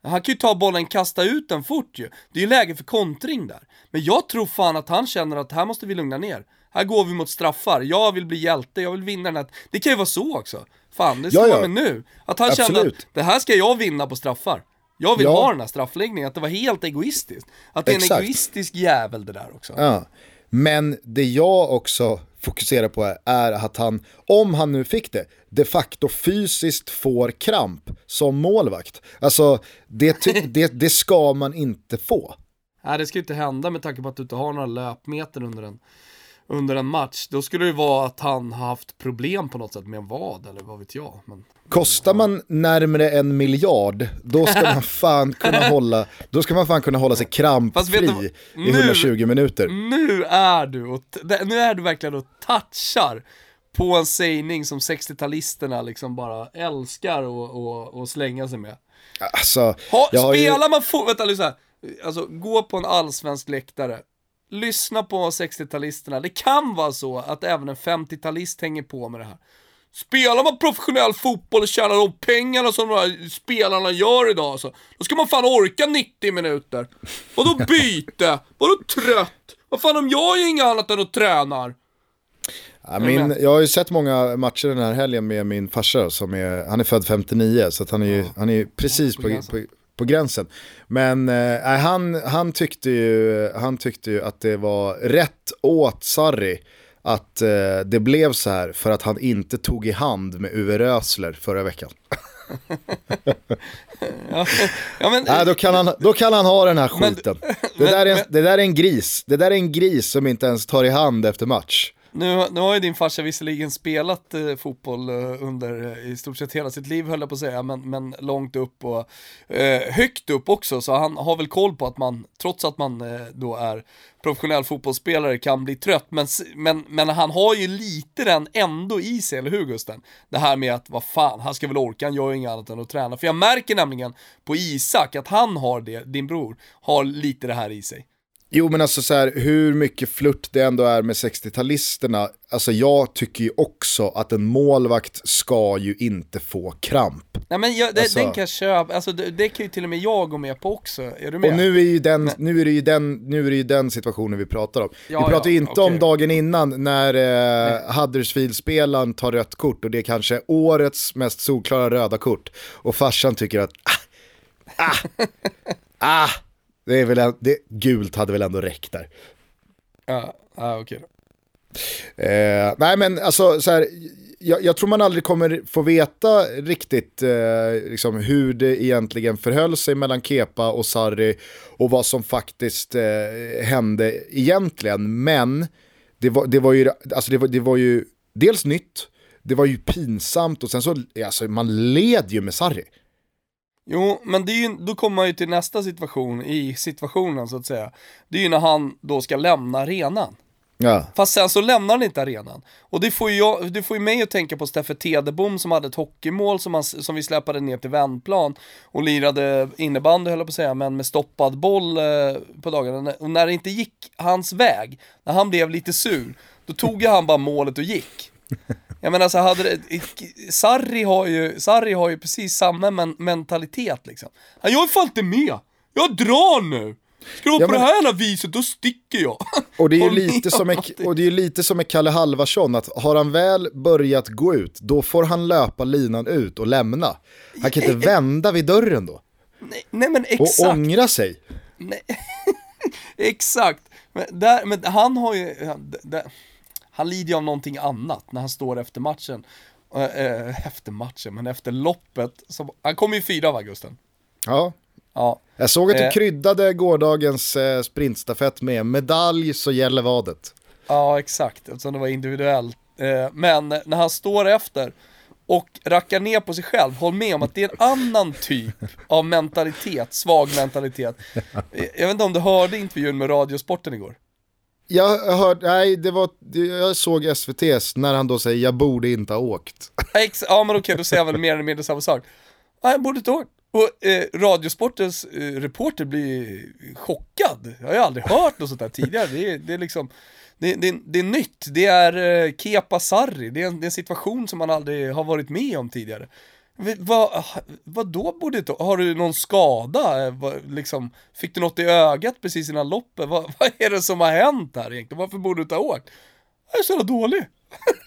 Speaker 4: Han kan ju ta bollen, kasta ut den fort ju. Det är ju läge för kontring där. Men jag tror fan att han känner att här måste vi lugna ner. Här går vi mot straffar, jag vill bli hjälte, jag vill vinna den här. Det kan ju vara så också. Fan, det ja, ja. med nu. Att han Absolut. kände att det här ska jag vinna på straffar. Jag vill ja. ha den här straffläggningen, att det var helt egoistiskt. Att det är Exakt. en egoistisk jävel det där också.
Speaker 1: Ja. Men det jag också fokuserar på är att han, om han nu fick det, de facto fysiskt får kramp som målvakt. Alltså, det, <laughs> det, det ska man inte få.
Speaker 4: Nej, det ska inte hända med tanke på att du inte har några löpmeter under en under en match, då skulle det vara att han har haft problem på något sätt med en vad eller vad vet jag. Men,
Speaker 1: Kostar man närmare en miljard, då ska man <laughs> fan kunna hålla, då ska man fan kunna hålla sig krampfri du, i 120 minuter.
Speaker 4: Nu är du, och, nu är du verkligen och touchar på en sägning som 60-talisterna liksom bara älskar att slänga sig med.
Speaker 1: Alltså,
Speaker 4: ha, spelar ju... man fotboll, vänta lyssna, alltså gå på en allsvensk läktare, lyssna på 60-talisterna. Det kan vara så att även en 50-talist hänger på med det här. Spelar man professionell fotboll och tjänar de pengarna som de här spelarna gör idag så, då ska man fan orka 90 minuter. Vadå byte? Vadå trött? Vad fan om jag gör inget annat än att tränar?
Speaker 1: Ja, min, jag har ju sett många matcher den här helgen med min farsa som är, han är född 59 så han är ju, han är precis på, på, på gränsen. Men eh, han, han, tyckte ju, han tyckte ju att det var rätt åt Sarri att eh, det blev så här för att han inte tog i hand med Uwe Rösler förra veckan. <laughs> ja, ja, men, Nej, då, kan han, då kan han ha den här skiten. Men, <laughs> det, där är en, det där är en gris. Det där är en gris som inte ens tar i hand efter match.
Speaker 4: Nu, nu har ju din farsa visserligen spelat eh, fotboll eh, under eh, i stort sett hela sitt liv höll jag på att säga, men, men långt upp och eh, högt upp också, så han har väl koll på att man, trots att man eh, då är professionell fotbollsspelare, kan bli trött. Men, men, men han har ju lite den ändå i sig, eller hur Gusten? Det här med att, vad fan, han ska väl orka, han gör ju inget annat än att träna. För jag märker nämligen på Isak att han har det, din bror, har lite det här i sig.
Speaker 1: Jo men alltså så här, hur mycket flört det ändå är med 60-talisterna, alltså jag tycker ju också att en målvakt ska ju inte få kramp.
Speaker 4: Nej men jag, det, alltså, den kan jag köpa, alltså det, det, kan ju till och med jag gå med på också, är du med?
Speaker 1: Och nu är, ju den, nu är, det, ju den, nu är det ju den situationen vi pratar om. Ja, vi pratar ju ja, inte okay. om dagen innan när eh, Huddersfield-spelaren tar rött kort och det är kanske årets mest solklara röda kort. Och farsan tycker att, ah, ah, ah det är väl, det, gult hade väl ändå räckt där.
Speaker 4: Ja, ja okej
Speaker 1: eh, Nej men alltså så här, jag, jag, tror man aldrig kommer få veta riktigt eh, liksom hur det egentligen förhöll sig mellan Kepa och Sarri och vad som faktiskt eh, hände egentligen. Men det var, det var, ju, alltså det var, det var ju dels nytt, det var ju pinsamt och sen så, alltså man led ju med Sarri.
Speaker 4: Jo, men det är ju, då kommer man ju till nästa situation i situationen så att säga. Det är ju när han då ska lämna arenan.
Speaker 1: Ja.
Speaker 4: Fast sen så lämnar han inte arenan. Och det får ju, jag, det får ju mig att tänka på Steffe Tedebom som hade ett hockeymål som, han, som vi släpade ner till vändplan och lirade innebandy höll jag på att säga, men med stoppad boll eh, på dagarna. Och när det inte gick hans väg, när han blev lite sur, då tog han bara målet och gick. Jag menar så hade det, Sarri har ju, Sarri har ju precis samma men, mentalitet liksom. Han, Jag är fan inte med! Jag drar nu! Ska du vara
Speaker 1: Ja,
Speaker 4: på
Speaker 1: men-
Speaker 4: det här jävla viset, då sticker jag.
Speaker 1: Och det, är ju lite som
Speaker 4: om
Speaker 1: med, och det är lite som med Kalle Halvarsson, att har han väl börjat gå ut, då får han löpa linan ut och lämna. Han kan inte vända vid dörren då,
Speaker 4: Nej, nej men
Speaker 1: och
Speaker 4: exakt.
Speaker 1: ångra sig.
Speaker 4: Nej. <laughs> exakt. Men, där, men han har ju, där, han lider ju av någonting annat när han står efter matchen. Eh, efter matchen, men efter loppet. Som, han kom ju fyra va Gusten?
Speaker 1: Ja.
Speaker 4: Ja.
Speaker 1: Jag såg att du
Speaker 4: Eh.
Speaker 1: kryddade gårdagens eh, sprintstafett med medalj så gäller vadet.
Speaker 4: Ja, exakt, eftersom det var individuellt. Eh, Men när han står efter och rackar ner på sig själv, håll med om att det är en annan typ av mentalitet, svag mentalitet. <laughs> Jag vet inte om du hörde intervjun med Radiosporten igår?
Speaker 1: Jag hörde, nej det var, jag såg SVT's när han då säger jag borde inte ha åkt. <laughs>
Speaker 4: Ja, ex- Ja men okej, då säger jag väl mer eller mindre samma sak. Nej, jag borde inte ha åkt. Och eh, Radiosportens eh, reporter blir chockad. Jag har ju aldrig hört något sånt här tidigare. Det är, det är liksom, det, det, det är nytt. Det är eh, Kepa Sarri. Det är, en, det är en situation som man aldrig har varit med om tidigare. Vad, vad då borde inte, har du någon skada? Eh, liksom, fick du något i ögat precis innan loppet? Vad, <laughs> vad är det som har hänt här egentligen? Varför borde du inte ha åkt? Jag är så jävla dålig. <laughs>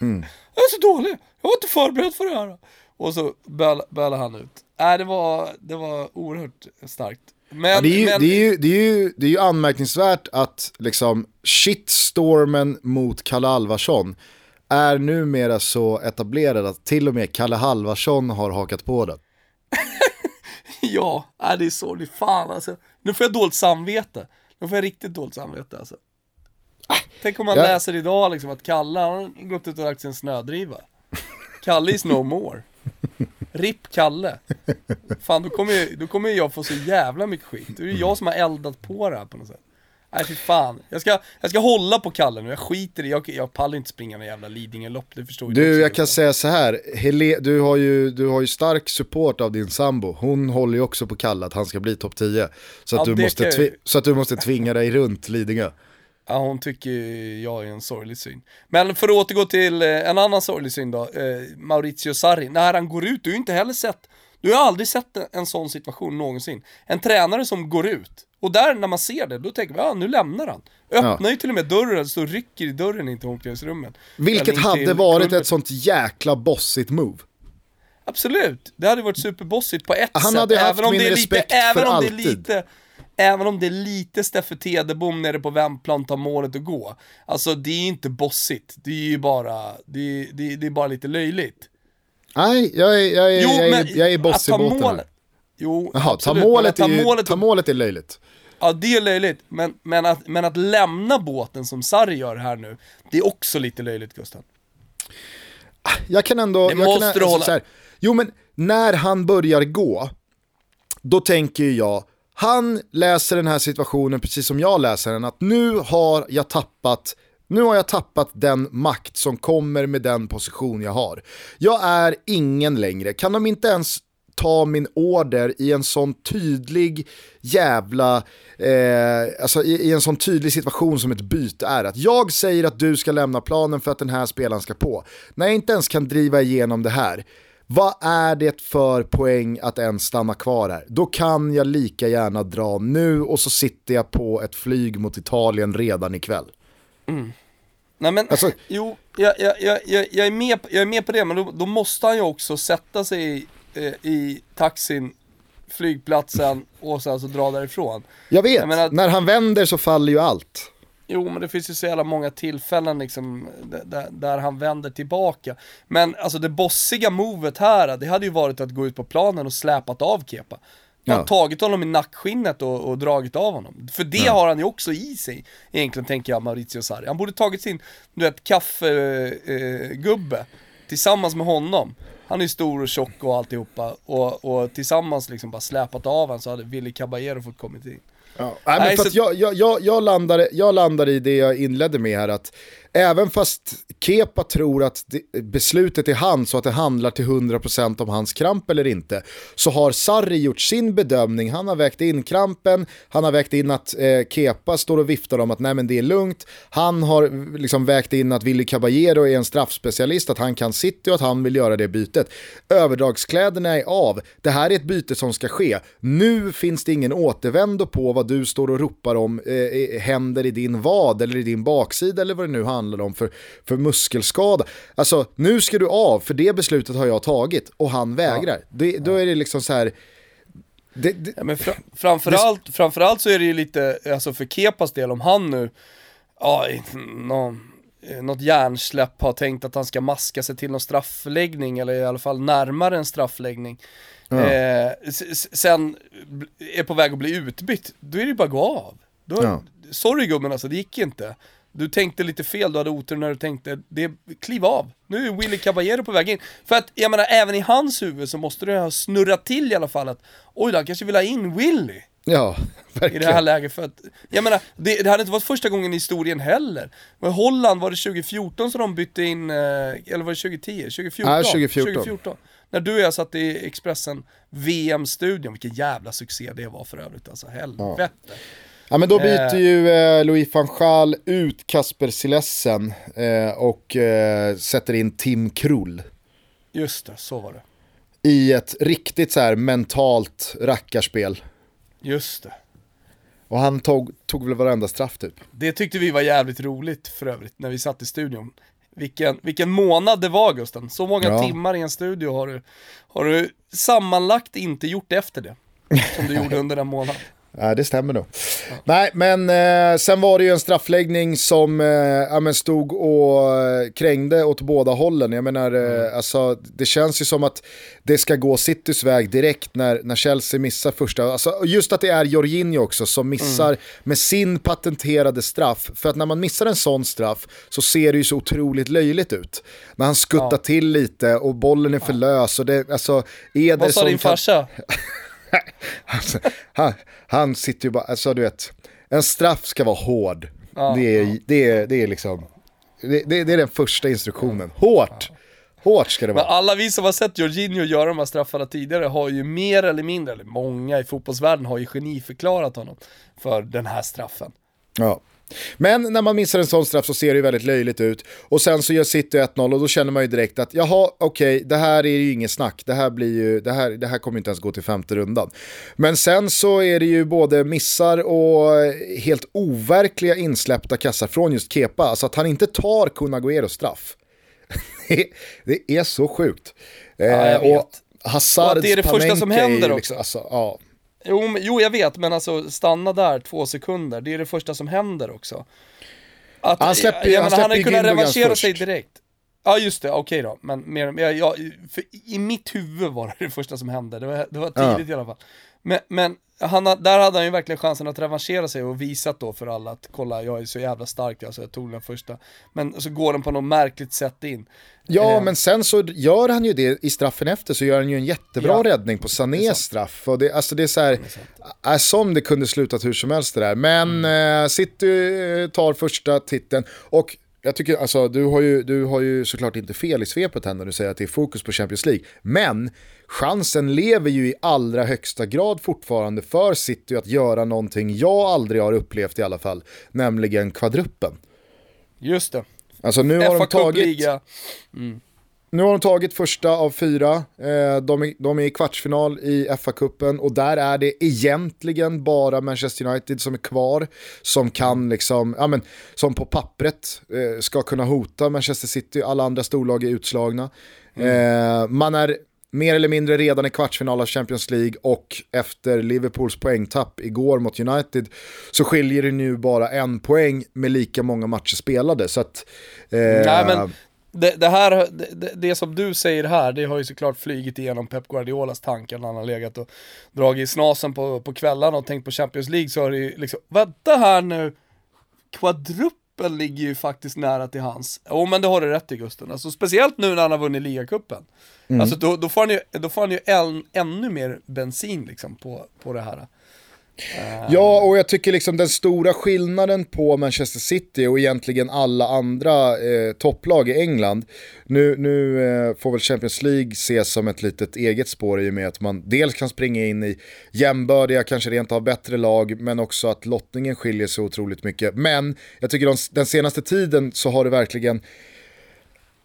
Speaker 4: Jag är så dålig, jag var inte förberedd för det här. Och så böl- bölade han ut. Nej, det var, det var oerhört starkt. Men,
Speaker 1: Ja, det, är ju,
Speaker 4: men,
Speaker 1: det, är ju, det, är ju, det är ju anmärkningsvärt att liksom shitstormen mot Kalle Alvarsson är numera så etablerad att till och med Kalle Halvarsson har hakat på den. <laughs>
Speaker 4: ja, det är sorgligt. Fan alltså. Nu får jag dåligt samvete. Nu får jag riktigt dåligt samvete alltså. Tänk om man
Speaker 1: Ja.
Speaker 4: läser idag liksom att Kalle, han har gått ut och lagt sig en snödriva. Kalle is no more. RIP Kalle. Fan, då kommer, ju, då kommer jag få så jävla mycket skit. Det är ju jag som har eldat på det här på något sätt. Nej fy fan. Jag ska, jag ska hålla på Kalle nu, jag skiter i, jag, jag pallar inte springa någon jävla Lidingö-lopp, det förstår
Speaker 1: Du, jag kan säga så här, Hele, du, har ju, du har ju stark support av din sambo. Hon håller ju också på Kalle att han ska bli topp 10. Så att,
Speaker 4: Ja,
Speaker 1: du måste tvi- så att du måste tvinga dig runt Lidingö.
Speaker 4: Ja, hon tycker jag är en sorglig syn. Men för att återgå till eh, en annan sorglig syn då, eh, Maurizio Sarri, när han går ut, du har ju inte heller sett, du har aldrig sett en, sån situation någonsin. En tränare som går ut, och där när man ser det, då tänker man, ja nu lämnar han. Öppnar ju till och med dörren, så rycker i dörren in till omklädningsrummet.
Speaker 1: Vilket hade varit
Speaker 4: kulvert.
Speaker 1: ett sånt jäkla bossigt move.
Speaker 4: Absolut, det hade varit superbossigt på ett
Speaker 1: Han
Speaker 4: sätt.
Speaker 1: hade haft
Speaker 4: även om
Speaker 1: min
Speaker 4: det är
Speaker 1: respekt
Speaker 4: lite, även
Speaker 1: för
Speaker 4: om det är
Speaker 1: alltid.
Speaker 4: lite Även om det är lite Steffe Tedebom nere på vändplan tar målet och gå. Alltså det är inte bossigt, det är ju bara, det är, det är, det är bara lite löjligt.
Speaker 1: Nej, jag är, jag är,
Speaker 4: Jo,
Speaker 1: jag är, jag är boss i
Speaker 4: ta
Speaker 1: båten
Speaker 4: målet. Jo,
Speaker 1: Jaha, ta målet, är ju,
Speaker 4: målet,
Speaker 1: ta målet är löjligt.
Speaker 4: Ja det är löjligt, men, men, att, men att lämna båten som Sarri gör här nu, det är också lite löjligt Gustav.
Speaker 1: Jag kan ändå...
Speaker 4: Det
Speaker 1: jag
Speaker 4: måste
Speaker 1: kan, alltså
Speaker 4: hålla.
Speaker 1: här, Jo men när han börjar gå, då tänker jag, han läser den här situationen precis som jag läser den, att nu har jag tappat nu har jag tappat den makt som kommer med den position jag har. Jag är ingen längre. Kan de inte ens ta min order i en sån tydlig jävla, eh, alltså i, i en sån tydlig situation som ett byte är. Att jag säger att du ska lämna planen för att den här spelaren ska på. När jag inte ens kan driva igenom det här, vad är det för poäng att ens stanna kvar här? Då kan jag lika gärna dra nu och så sitter jag på ett flyg mot Italien redan ikväll. Mm.
Speaker 4: Nej men,
Speaker 1: Alltså-
Speaker 4: jo, jag, jag, jag, jag, är med, jag är med på det, men då, då måste han ju också sätta sig i, eh, i taxin, flygplatsen och sen så dra därifrån.
Speaker 1: Jag vet,
Speaker 4: Jag menar-
Speaker 1: när han vänder så faller ju allt.
Speaker 4: Jo, men det finns ju så jävla många tillfällen liksom, där- där, där han vänder tillbaka. Men alltså det bossiga movet här, det hade ju varit att gå ut på planen och släpat av Kepa. Han har
Speaker 1: Ja.
Speaker 4: tagit honom i nackskinnet och, och dragit av honom. För det har han ju också i sig, egentligen tänker jag, Maurizio Sarri. Han borde tagit sin, du vet, kaffegubbe eh, tillsammans med honom. Han är ju stor och tjock och alltihopa. Och, och tillsammans liksom bara släpat av honom så hade Willy Caballero fått kommit in.
Speaker 1: Ja. Nej, men
Speaker 4: Nej,
Speaker 1: för
Speaker 4: så-
Speaker 1: att jag, jag, jag, landar, jag landar i det jag inledde med här att även fast Kepa tror att det, beslutet är hans och att det handlar till 100% om hans kramp eller inte så har Sarri gjort sin bedömning, han har vägt in krampen, han har vägt in att eh, Kepa står och viftar om att nej men det är lugnt, han har liksom vägt in att Willy Caballero är en straffspecialist, att han kan City och att han vill göra det bytet. Överdragskläderna är av, det här är ett byte som ska ske, nu finns det ingen återvändo på vad du står och ropar om eh, eh händer i din vad eller i din baksida eller vad det nu handlar om för, för muskelskada. Alltså nu ska du av, för det beslutet har jag tagit och han vägrar. Det, då är det liksom så här, det, det,
Speaker 4: Ja, men fra, framförallt, framförallt så är det ju lite, alltså för Kepas del, om han nu, ja, någon, eh, något hjärnsläpp har tänkt att han ska maska sig till någon straffläggning, eller i alla fall närmare en straffläggning. Eh, s- s- sen är på väg att bli utbytt, då är det ju bara att gå av. Då,
Speaker 1: Ja.
Speaker 4: Sorry gubben alltså, det gick inte. Du tänkte lite fel, du hade otur när du tänkte, det, kliv av. Nu är Willy Caballero på väg in. För att, jag menar, även i hans huvud så måste det ha snurrat till i alla fall att, oj då, han kanske vill ha in Willy
Speaker 1: ja, <laughs>
Speaker 4: i det här
Speaker 1: verkligen.
Speaker 4: läget för att, jag menar, det, det hade inte varit första gången i historien heller. Men Holland, var det 2014 som de bytte in, eh, eller var det 2010? 2014?
Speaker 1: Ja, 2014.
Speaker 4: När du och jag satt i Expressen VM-studion, vilken jävla succé det var för övrigt alltså, helvete.
Speaker 1: Ja men då byter
Speaker 4: Eh.
Speaker 1: ju eh, Louis van Gaal ut Kasper Silessen eh, och eh, sätter in Tim Krull
Speaker 4: Just det, så var det.
Speaker 1: i ett riktigt så här mentalt rackarspel.
Speaker 4: Just det.
Speaker 1: Och han tog, tog väl varenda straff typ.
Speaker 4: Det tyckte vi var jävligt roligt för övrigt, när vi satt i studion. Vilken, vilken månad det var Gusten. Så många
Speaker 1: Ja.
Speaker 4: timmar i en studio har du, har du sammanlagt inte gjort efter det. Som du <laughs> gjorde under den månaden.
Speaker 1: Ja, det stämmer nog. Nej, men eh, sen var det ju en straffläggning som eh, ja, stod och eh, krängde åt båda hållen. Jag menar, eh, alltså, det känns ju som att det ska gå Citys väg direkt när, när Chelsea missar första. Alltså, just att det är Jorginho också som missar med sin patenterade straff. För att när man missar en sån straff så ser det ju så otroligt löjligt ut. När han skuttar
Speaker 4: Ja.
Speaker 1: till lite och bollen är för lös. Och det, alltså, Eder
Speaker 4: Vad sa
Speaker 1: som
Speaker 4: din
Speaker 1: kan-
Speaker 4: farsa? <laughs>
Speaker 1: Alltså, han, han sitter ju bara, alltså du vet, en straff ska vara hård.
Speaker 4: Ja,
Speaker 1: det, är, det, är, det är liksom, det, det, det är den första instruktionen. Hårt! Hårt ska det
Speaker 4: Men
Speaker 1: vara.
Speaker 4: alla vi som har sett Jorginho göra de här straffarna tidigare har ju mer eller mindre, eller många i fotbollsvärlden har ju geniförklarat honom för den här straffen.
Speaker 1: Ja. Men när man missar en sån straff så ser det ju väldigt löjligt ut. Och sen så gör City 1-0 och då känner man ju direkt att jaha, okej, det här är ju inget snack. Det här, blir ju, det, här, det här kommer inte ens gå till femte rundan. Men sen så är det ju både missar och helt overkliga insläppta kassar från just Kepa. Alltså att han inte tar Kun Agüeros straff. <laughs> Det är- det är så sjukt.
Speaker 4: Ja, jag
Speaker 1: Eh,
Speaker 4: vet.
Speaker 1: och Hazards
Speaker 4: Och det är det första som
Speaker 1: ju
Speaker 4: händer
Speaker 1: liksom,
Speaker 4: också.
Speaker 1: Alltså, ja.
Speaker 4: Jo, jo jag vet, men alltså stanna där två sekunder, det är det första som händer också. Att,
Speaker 1: Han släpper ju- han
Speaker 4: hade kunnat revanschera sig direkt. Ja just det, okej då. Men mer, jag, jag, för i mitt huvud var det det första som hände, det var, det var tidigt i alla fall. Men, men han, där hade han ju verkligen chansen att revanschera sig och visat då för alla att kolla, jag är så jävla stark alltså, jag tog den första. Men så går den på något märkligt sätt in.
Speaker 1: Ja,
Speaker 4: Eh.
Speaker 1: men sen så gör han ju det i straffen efter så gör han ju en jättebra
Speaker 4: Ja.
Speaker 1: räddning på Sanés straff. Och det, alltså det är så här, äh, som det kunde slutat hur som helst det där. Men
Speaker 4: Mm.
Speaker 1: eh, City eh, tar första titeln och jag tycker, alltså du har, ju, du har ju såklart inte fel i svepet här när du säger att det är fokus på Champions League. Men chansen lever ju i allra högsta grad fortfarande för City att göra någonting jag aldrig har upplevt i alla fall, nämligen kvadruppen.
Speaker 4: Just det.
Speaker 1: Alltså nu har de tagit...
Speaker 4: Cup-liga.
Speaker 1: Nu har de tagit första av fyra, Eh, de, är, de är i kvartsfinal i FA-cupen och där är det egentligen bara Manchester United som är kvar, som kan liksom, ja men, som på pappret eh, ska kunna hota Manchester City, alla andra storlag är utslagna. Eh, man är mer eller mindre redan i kvartsfinal av Champions League och efter Liverpools poängtapp igår mot United så skiljer det nu bara en poäng med lika många matcher spelade. Så att, eh,
Speaker 4: Nej men det, det här, det, det- som du säger här, det har ju såklart flygit igenom Pep Guardiolas tankar när han har legat och dragit i snasen på, på kvällarna och tänkt på Champions League så har det ju liksom, vänta här nu, kvadruppeln ligger ju faktiskt nära till hans. Jo men det har du rätt i Gusten, alltså speciellt nu när han har vunnit ligacupen. Alltså då, då får han ju, då får han ju än, ännu mer bensin liksom på, på det här.
Speaker 1: Ja, och jag tycker liksom den stora skillnaden på Manchester City och egentligen alla andra eh, topplag i England, nu, nu eh, får väl Champions League ses som ett litet eget spår i och med att man dels kan springa in i jämbördiga, kanske rent av bättre lag, men också att lottningen skiljer sig otroligt mycket. Men jag tycker de, den senaste tiden så har det verkligen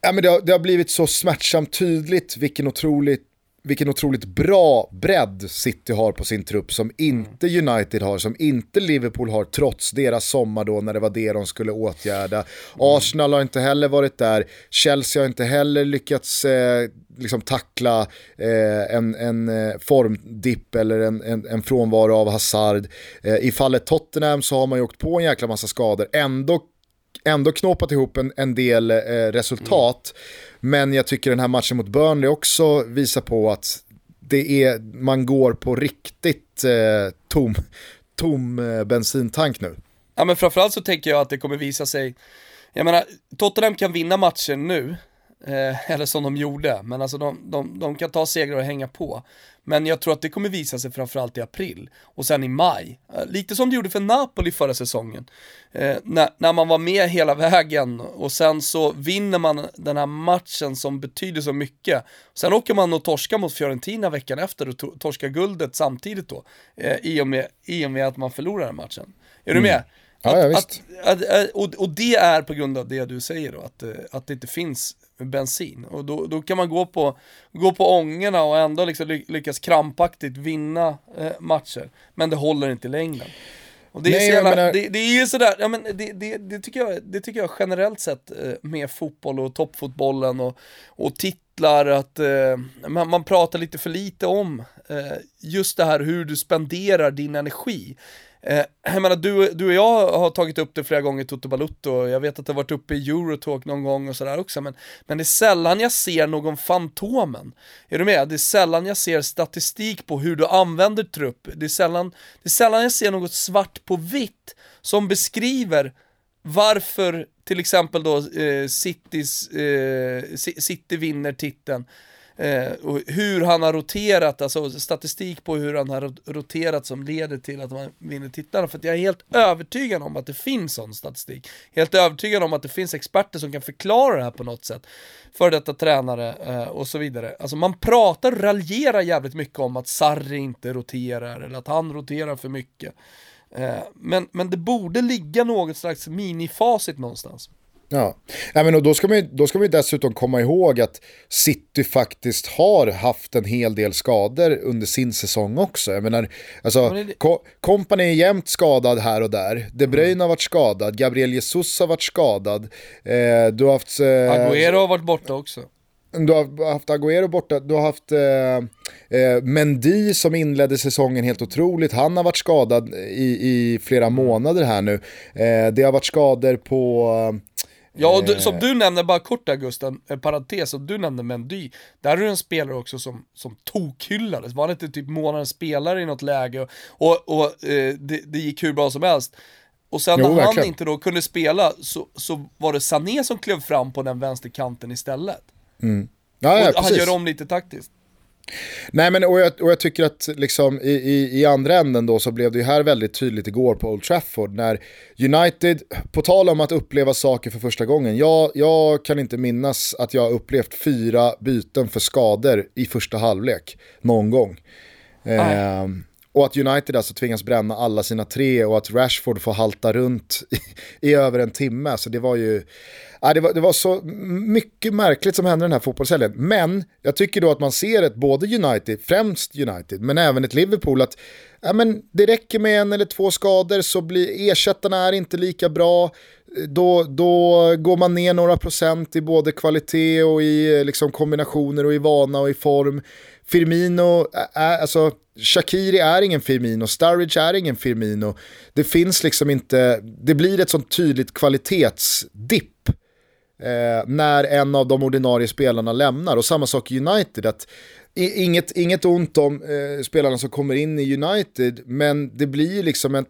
Speaker 1: Ja, men det, har, det har blivit så smärtsamt tydligt vilken otroligt vilken otroligt bra bredd City har på sin trupp som inte United har, som inte Liverpool har trots deras sommar då när det var det de skulle åtgärda. Arsenal har inte heller varit där, Chelsea har inte heller lyckats eh, liksom tackla eh, en, en eh, formdipp eller en, en, en frånvaro av Hazard. Eh, I fallet Tottenham så har man ju åkt på en jäkla massa skador, ändå ändå knåpat ihop en, en del eh, resultat. Mm. Men jag tycker den här matchen mot Burnley också visar på att det är, man går på riktigt eh, tom, tom eh, bensintank nu.
Speaker 4: Ja men framförallt så tänker jag att det kommer visa sig, jag menar Tottenham kan vinna matchen nu, eh, eller som de gjorde, men alltså de, de, de kan ta segrar och hänga på. Men jag tror att det kommer visa sig framförallt i april och sen i maj. Eh, lite som det gjorde för Napoli förra säsongen. Eh, när, när man var med hela vägen och sen så vinner man den här matchen som betyder så mycket. Sen åker man och torskar mot Fiorentina veckan efter och torskar guldet samtidigt då. Eh, i, och med, I och med att man förlorar den matchen. Är du mm. med?
Speaker 1: Ja, ja, visst.
Speaker 4: Att, att, och, och det är på grund av det du säger då, att, att det inte finns bensin. Och då, då kan man gå på, gå på ångorna och ändå liksom lyckas krampaktigt vinna eh, matcher. Men det håller inte i längden. Och det, är Nej, jävla, menar... det, det, är ju sådär, ja, men det, det, det, tycker jag, det tycker jag generellt sett eh, med fotboll och toppfotbollen och, och titlar, att eh, man, man pratar lite för lite om eh, just det här hur du spenderar din energi. Eh, <clears throat> jag menar, du, du och jag har tagit upp det flera gånger, Toto Balutto, jag vet att det har varit uppe i Eurotalk någon gång och sådär också, men, men det är sällan jag ser någon Fantomen. Är du med? Det är sällan jag ser statistik på hur du använder trupp, det är sällan, det är sällan jag ser något svart på vitt som beskriver varför till exempel då eh, Citys, eh, City vinner titeln eh, och hur han har roterat, alltså statistik på hur han har roterat som leder till att man vinner titlarna. För jag är helt övertygad om att det finns sån statistik. Helt övertygad om att det finns experter som kan förklara det här på något sätt. För detta tränare eh, och så vidare. Alltså man pratar och raljerar jävligt mycket om att Sarri inte roterar eller att han roterar för mycket. Eh, men, men det borde ligga något slags minifacit någonstans.
Speaker 1: Ja, ja men då, ska man, då ska man dessutom komma ihåg att City faktiskt har haft en hel del skador under sin säsong också. Jag menar, alltså, det... Kompany är jämt skadad här och där. De Bruyne har varit skadad, Gabriel Jesus har varit skadad. Eh, du har haft... Eh,
Speaker 4: Agüero har varit borta också.
Speaker 1: Du har haft Agüero borta, du har haft eh, eh, Mendy som inledde säsongen helt otroligt. Han har varit skadad i, i flera månader här nu. Eh, det har varit skador på
Speaker 4: Ja, och du, som du nämner, bara kort där Gusten, en parentes, som du nämnde Mendy, där är det en spelare också som, som tokhyllades, var han inte typ månadens spelare i något läge och, och, eh, det, det gick hur bra som helst. Och sen jo, när han inte då kunde spela så, så var det Sané som klev fram på den vänsterkanten istället.
Speaker 1: Mm.
Speaker 4: Ja, ja, och han gör om lite taktiskt.
Speaker 1: Nej men och jag, och jag tycker att liksom i, i, i, andra änden då så blev det ju här väldigt tydligt igår på Old Trafford när United, på tal om att uppleva saker för första gången, jag, jag kan inte minnas att jag upplevt fyra byten för skador i första halvlek någon gång. Eh, och att United alltså tvingas bränna alla sina tre och att Rashford får halta runt i, <laughs> i över en timme. Så det var ju, ja, det, var, det var så mycket märkligt som hände den här fotbollshelgen. Men jag tycker då att man ser ett, både United, främst United, men även ett Liverpool, att ja, men det räcker med en eller två skador så blir ersättarna är inte lika bra. Då, då går man ner några procent i både kvalitet och i liksom, kombinationer och i vana och i form. Firmino, är, alltså Shakiri är ingen Firmino, Sturridge är ingen Firmino. Det finns liksom inte, det blir ett sånt tydligt kvalitetsdipp eh, när en av de ordinarie spelarna lämnar. Och samma sak i United, att inget, inget ont om eh, spelarna som kommer in i United, men det blir liksom ett,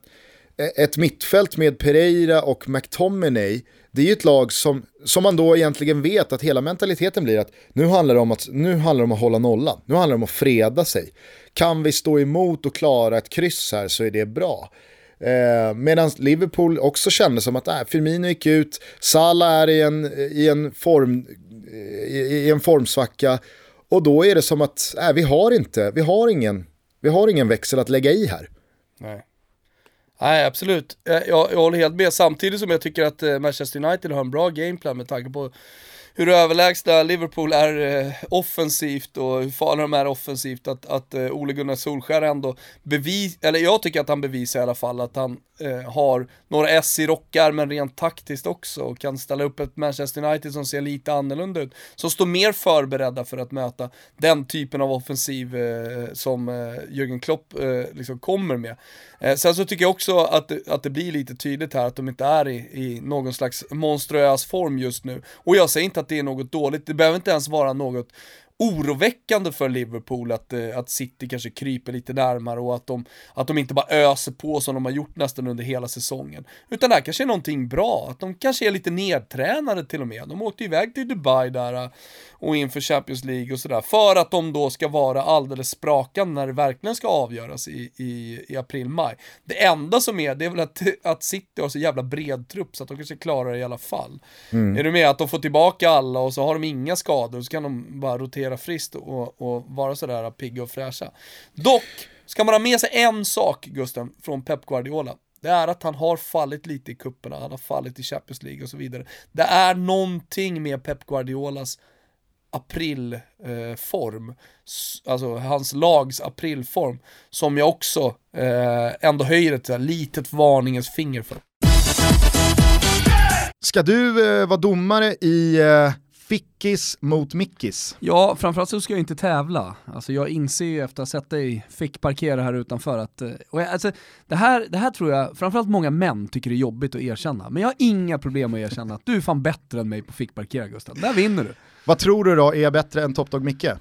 Speaker 1: ett mittfält med Pereira och McTominay det är ju ett lag som, som man då egentligen vet att hela mentaliteten blir att nu handlar det om att, nu handlar det om att hålla nollan, nu handlar det om att freda sig. Kan vi stå emot och klara ett kryss här så är det bra. Eh, Medan Liverpool också kände som att äh, Firmino gick ut, Salah är i en, i en, form, i, i en formsvacka och då är det som att äh, vi, har inte, vi, har ingen, vi har ingen växel att lägga i här.
Speaker 4: Nej. Nej, absolut. Eh, jag, jag håller helt med. Samtidigt som jag tycker att eh, Manchester United har en bra gameplan med tanke på hur överlägsna Liverpool är eh, offensivt och hur farliga de är offensivt, att, att eh, Ole Gunnar Solskär ändå bevis, eller jag tycker att han bevisar i alla fall att han eh, har några S i rockärmen rent taktiskt också och kan ställa upp ett Manchester United som ser lite annorlunda ut, som står mer förberedda för att möta den typen av offensiv eh, som eh, Jürgen Klopp eh, liksom kommer med. Eh, sen så tycker jag också att, att det blir lite tydligt här att de inte är i, i någon slags monstruös form just nu. Och jag säger inte att det är något dåligt, det behöver inte ens vara något oroväckande för Liverpool att, eh, att City kanske kryper lite närmare och att de, att de inte bara öser på som de har gjort nästan under hela säsongen. Utan det här kanske är någonting bra, att de kanske är lite nedtränade till och med. De åkte iväg till Dubai där eh, och inför Champions League och sådär, för att de då ska vara alldeles sprakande när det verkligen ska avgöras i, i, i april-maj. Det enda som är, det är väl att, <laughs> att City har så jävla bred trupp så att de kanske klarar det i alla fall. Mm. Är du med? Att de får tillbaka alla och så har de inga skador och så kan de bara rotera friskt och, och vara sådär pigga och fräscha. Dock, ska man ha med sig en sak, Gusten, från Pep Guardiola, det är att han har fallit lite i kupperna, han har fallit i Champions League och så vidare. Det är någonting med Pep Guardiolas aprilform, eh, alltså hans lags aprilform, som jag också eh, ändå höjer ett litet varningens finger för.
Speaker 1: Ska du eh, vara domare i eh, Fickis mot Mickis?
Speaker 2: Ja, framförallt så ska jag inte tävla. Alltså jag inser ju efter att ha sett dig fick parkera här utanför att, eh, och jag, alltså, det, här, det här tror jag framförallt många män tycker är jobbigt att erkänna. Men jag har inga problem att erkänna att du är fan bättre än mig på fickparkera Gustav. Där vinner du.
Speaker 1: Vad tror du då är bättre än Top Dog Micke? Det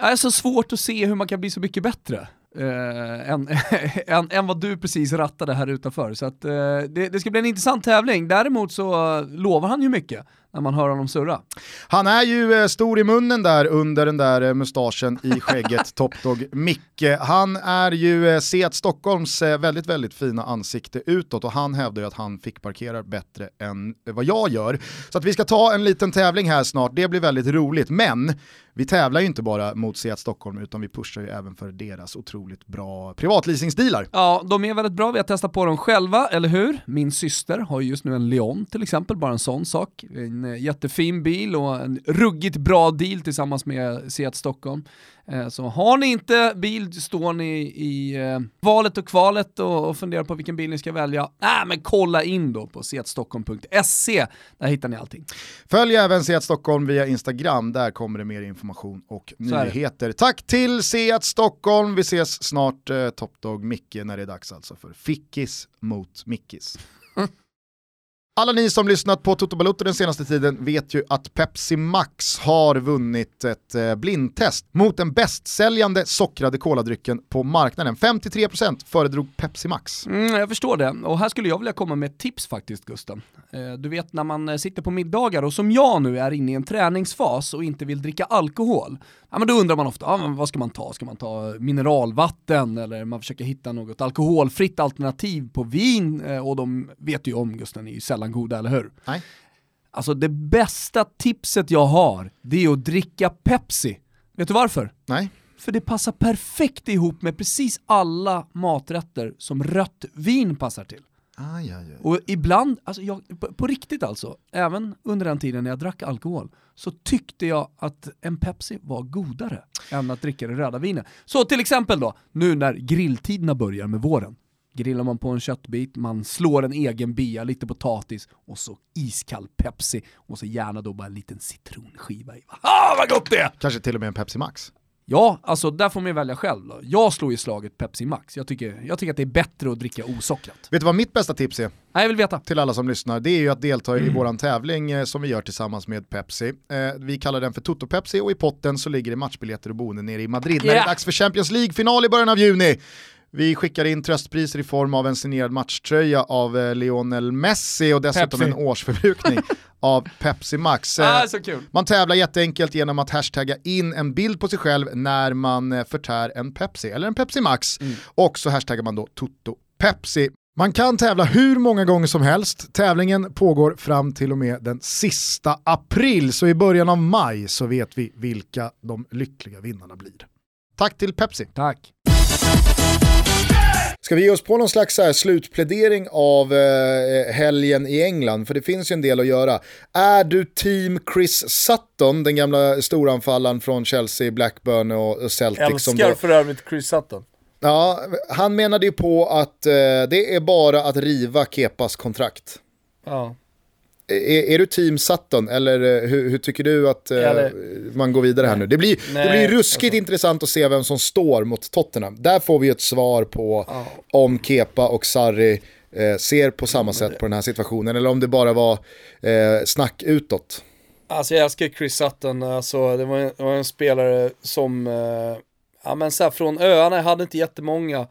Speaker 2: är så svårt att se hur man kan bli så mycket bättre. Uh, än, <laughs> än, än, vad du precis rattade här utanför. Så att, uh, det, det, ska bli en intressant tävling. Däremot så uh, lovar han ju mycket när man hör honom surra.
Speaker 1: Han är ju eh, stor i munnen där under den där eh, mustaschen i <laughs> skägget, Topdog Micke. Han är ju eh, Seat Stockholms eh, väldigt, väldigt fina ansikte utåt och han hävdar ju att han fick parkera bättre än vad jag gör. Så att vi ska ta en liten tävling här snart, det blir väldigt roligt. Men vi tävlar ju inte bara mot Seat Stockholm utan vi pushar ju även för deras otroligt bra privatleasingstilar.
Speaker 2: Ja, de är väldigt bra, vi har testat på dem själva, eller hur? Min syster har just nu en Leon till exempel, bara en sån sak. En eh, jättefin bil och en ruggigt bra deal tillsammans med Seat Stockholm. Eh, så har ni inte bil, står ni i eh, valet och kvalet och, och funderar på vilken bil ni ska välja, äh, men kolla in då på seatstockholm.se, där hittar ni allting.
Speaker 1: Följ även Seat Stockholm via Instagram, där kommer det mer information och nyheter. Tack till Seat Stockholm, vi ses snart, eh, Top Dog Micke, när det är dags alltså för Fickis mot Mickis. <laughs> Alla ni som lyssnat på Toto Balotto den senaste tiden vet ju att Pepsi Max har vunnit ett eh, blindtest mot den bästsäljande sockrade koladrycken på marknaden. 53% föredrog Pepsi Max.
Speaker 2: Mm, jag förstår det, och här skulle jag vilja komma med ett tips faktiskt Gusten. Eh, du vet när man eh, sitter på middagar och som jag nu är inne i en träningsfas och inte vill dricka alkohol, ja men då undrar man ofta, ah, vad ska man ta? Ska man ta mineralvatten eller man försöker hitta något alkoholfritt alternativ på vin? Och de vet ju om Gusten, är ju sällan goda, eller hur?
Speaker 1: Nej.
Speaker 2: Alltså det bästa tipset jag har, det är att dricka Pepsi. Vet du varför?
Speaker 1: Nej.
Speaker 2: För det passar perfekt ihop med precis alla maträtter som rött vin passar till.
Speaker 1: Aj, aj, aj.
Speaker 2: Och ibland, alltså jag, på, på, riktigt alltså, även under den tiden när jag drack alkohol, så tyckte jag att en Pepsi var godare än att dricka det röda vinet. Så till exempel då, nu när grilltiderna börjar med våren, grillar man på en köttbit, man slår en egen bia, lite potatis och så iskall Pepsi och så gärna då bara en liten citronskiva i. Ah, vad gott det är!
Speaker 1: Kanske till och med en Pepsi Max?
Speaker 2: Ja, alltså där får man välja själv då. Jag slår ju slaget Pepsi Max. Jag tycker, jag tycker att det är bättre att dricka osockrat.
Speaker 1: Vet du vad mitt bästa tips är?
Speaker 2: Nej, jag vill veta.
Speaker 1: Till alla som lyssnar, det är ju att delta i mm. våran tävling eh, som vi gör tillsammans med Pepsi. Eh, vi kallar den för Toto Pepsi och i potten så ligger det matchbiljetter och boende nere i Madrid yeah. när det är dags för Champions League-final i början av juni. Vi skickar in tröstpriser i form av en signerad matchtröja av eh, Lionel Messi och dessutom
Speaker 2: Pepsi.
Speaker 1: en årsförbrukning <laughs> av Pepsi Max. Eh,
Speaker 2: Ah, kul.
Speaker 1: Man tävlar jätteenkelt genom att hashtagga in en bild på sig själv när man eh, förtär en Pepsi eller en Pepsi Max och så hashtaggar man då Toto Pepsi. Man kan tävla hur många gånger som helst. Tävlingen pågår fram till och med den sista april, så i början av maj så vet vi vilka de lyckliga vinnarna blir. Tack till Pepsi.
Speaker 2: Tack.
Speaker 1: Ska vi ge oss på någon slags så slutplädering av eh, helgen i England? För det finns ju en del att göra. Är du team Chris Sutton, den gamla storanfallaren från Chelsea, Blackburn och, Celtic? som
Speaker 4: Älskar
Speaker 1: då,
Speaker 4: för övrigt Chris Sutton.
Speaker 1: ja, han menade ju på att eh, det är bara att riva Kepas kontrakt.
Speaker 4: Ja.
Speaker 1: Är, är du team Sutton eller eh, hur, hur tycker du att eh,
Speaker 4: Eller-
Speaker 1: man går vidare här nu? Det blir, det
Speaker 4: Nej,
Speaker 1: blir ruskigt intressant att se vem som står mot Tottenham. Där får vi ett svar på
Speaker 4: Ja.
Speaker 1: om Kepa och Sarri eh, ser på samma sätt på den här situationen eller om det bara var eh, snack utåt.
Speaker 4: Alltså jag älskar Chris Sutton, alltså, det, var en, det var en spelare som, eh, ja men så här, från öarna, jag hade inte jättemånga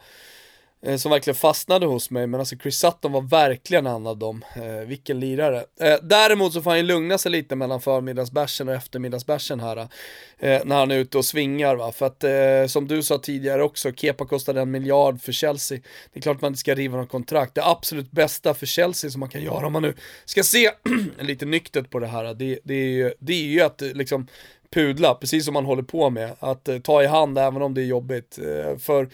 Speaker 4: eh, som verkligen fastnade hos mig, men alltså Chris Sutton var verkligen en av dem. Eh, vilken lirare. Eh, däremot så får han ju lugna sig lite mellan förmiddagsbärsen och eftermiddagsbärsen här, eh, när han är ute och svingar va. För att eh, som du sa tidigare också, Kepa kostade en miljard för Chelsea. Det är klart man inte ska riva något kontrakt. Det absolut bästa för Chelsea som man kan göra om man nu ska se <clears throat> lite nyktert på det här, det, det, är, ju, det är ju att liksom pudla, precis som man håller på med. Att eh, ta i hand även om det är jobbigt. Eh, för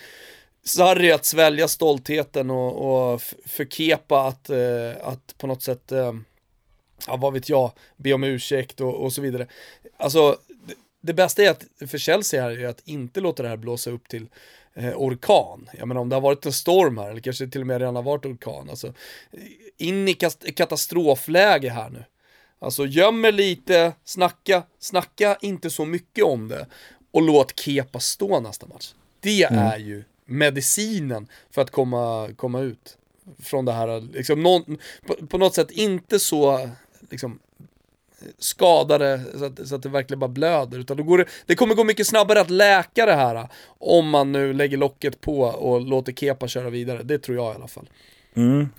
Speaker 4: Sarri att svälja stoltheten och, och för Kepa att, eh, att på något sätt, eh, ja vad vet jag, be om ursäkt och, och så vidare. Alltså, det, det bästa är att, för Chelsea här är att inte låta det här blåsa upp till eh, orkan. Jag menar om det har varit en storm här, eller kanske till och med redan har varit orkan, alltså in i katastrofläge här nu. Alltså göm er lite, snacka, snacka inte så mycket om det och låt Kepa stå nästa match. Det är ju medicinen för att komma, komma ut från det här, liksom någon, på, på något sätt inte så liksom skadade så att, så att det verkligen bara blöder, utan då går det, det kommer gå mycket snabbare att läka det här om man nu lägger locket på och låter Kepa köra vidare. Det tror jag i alla fall.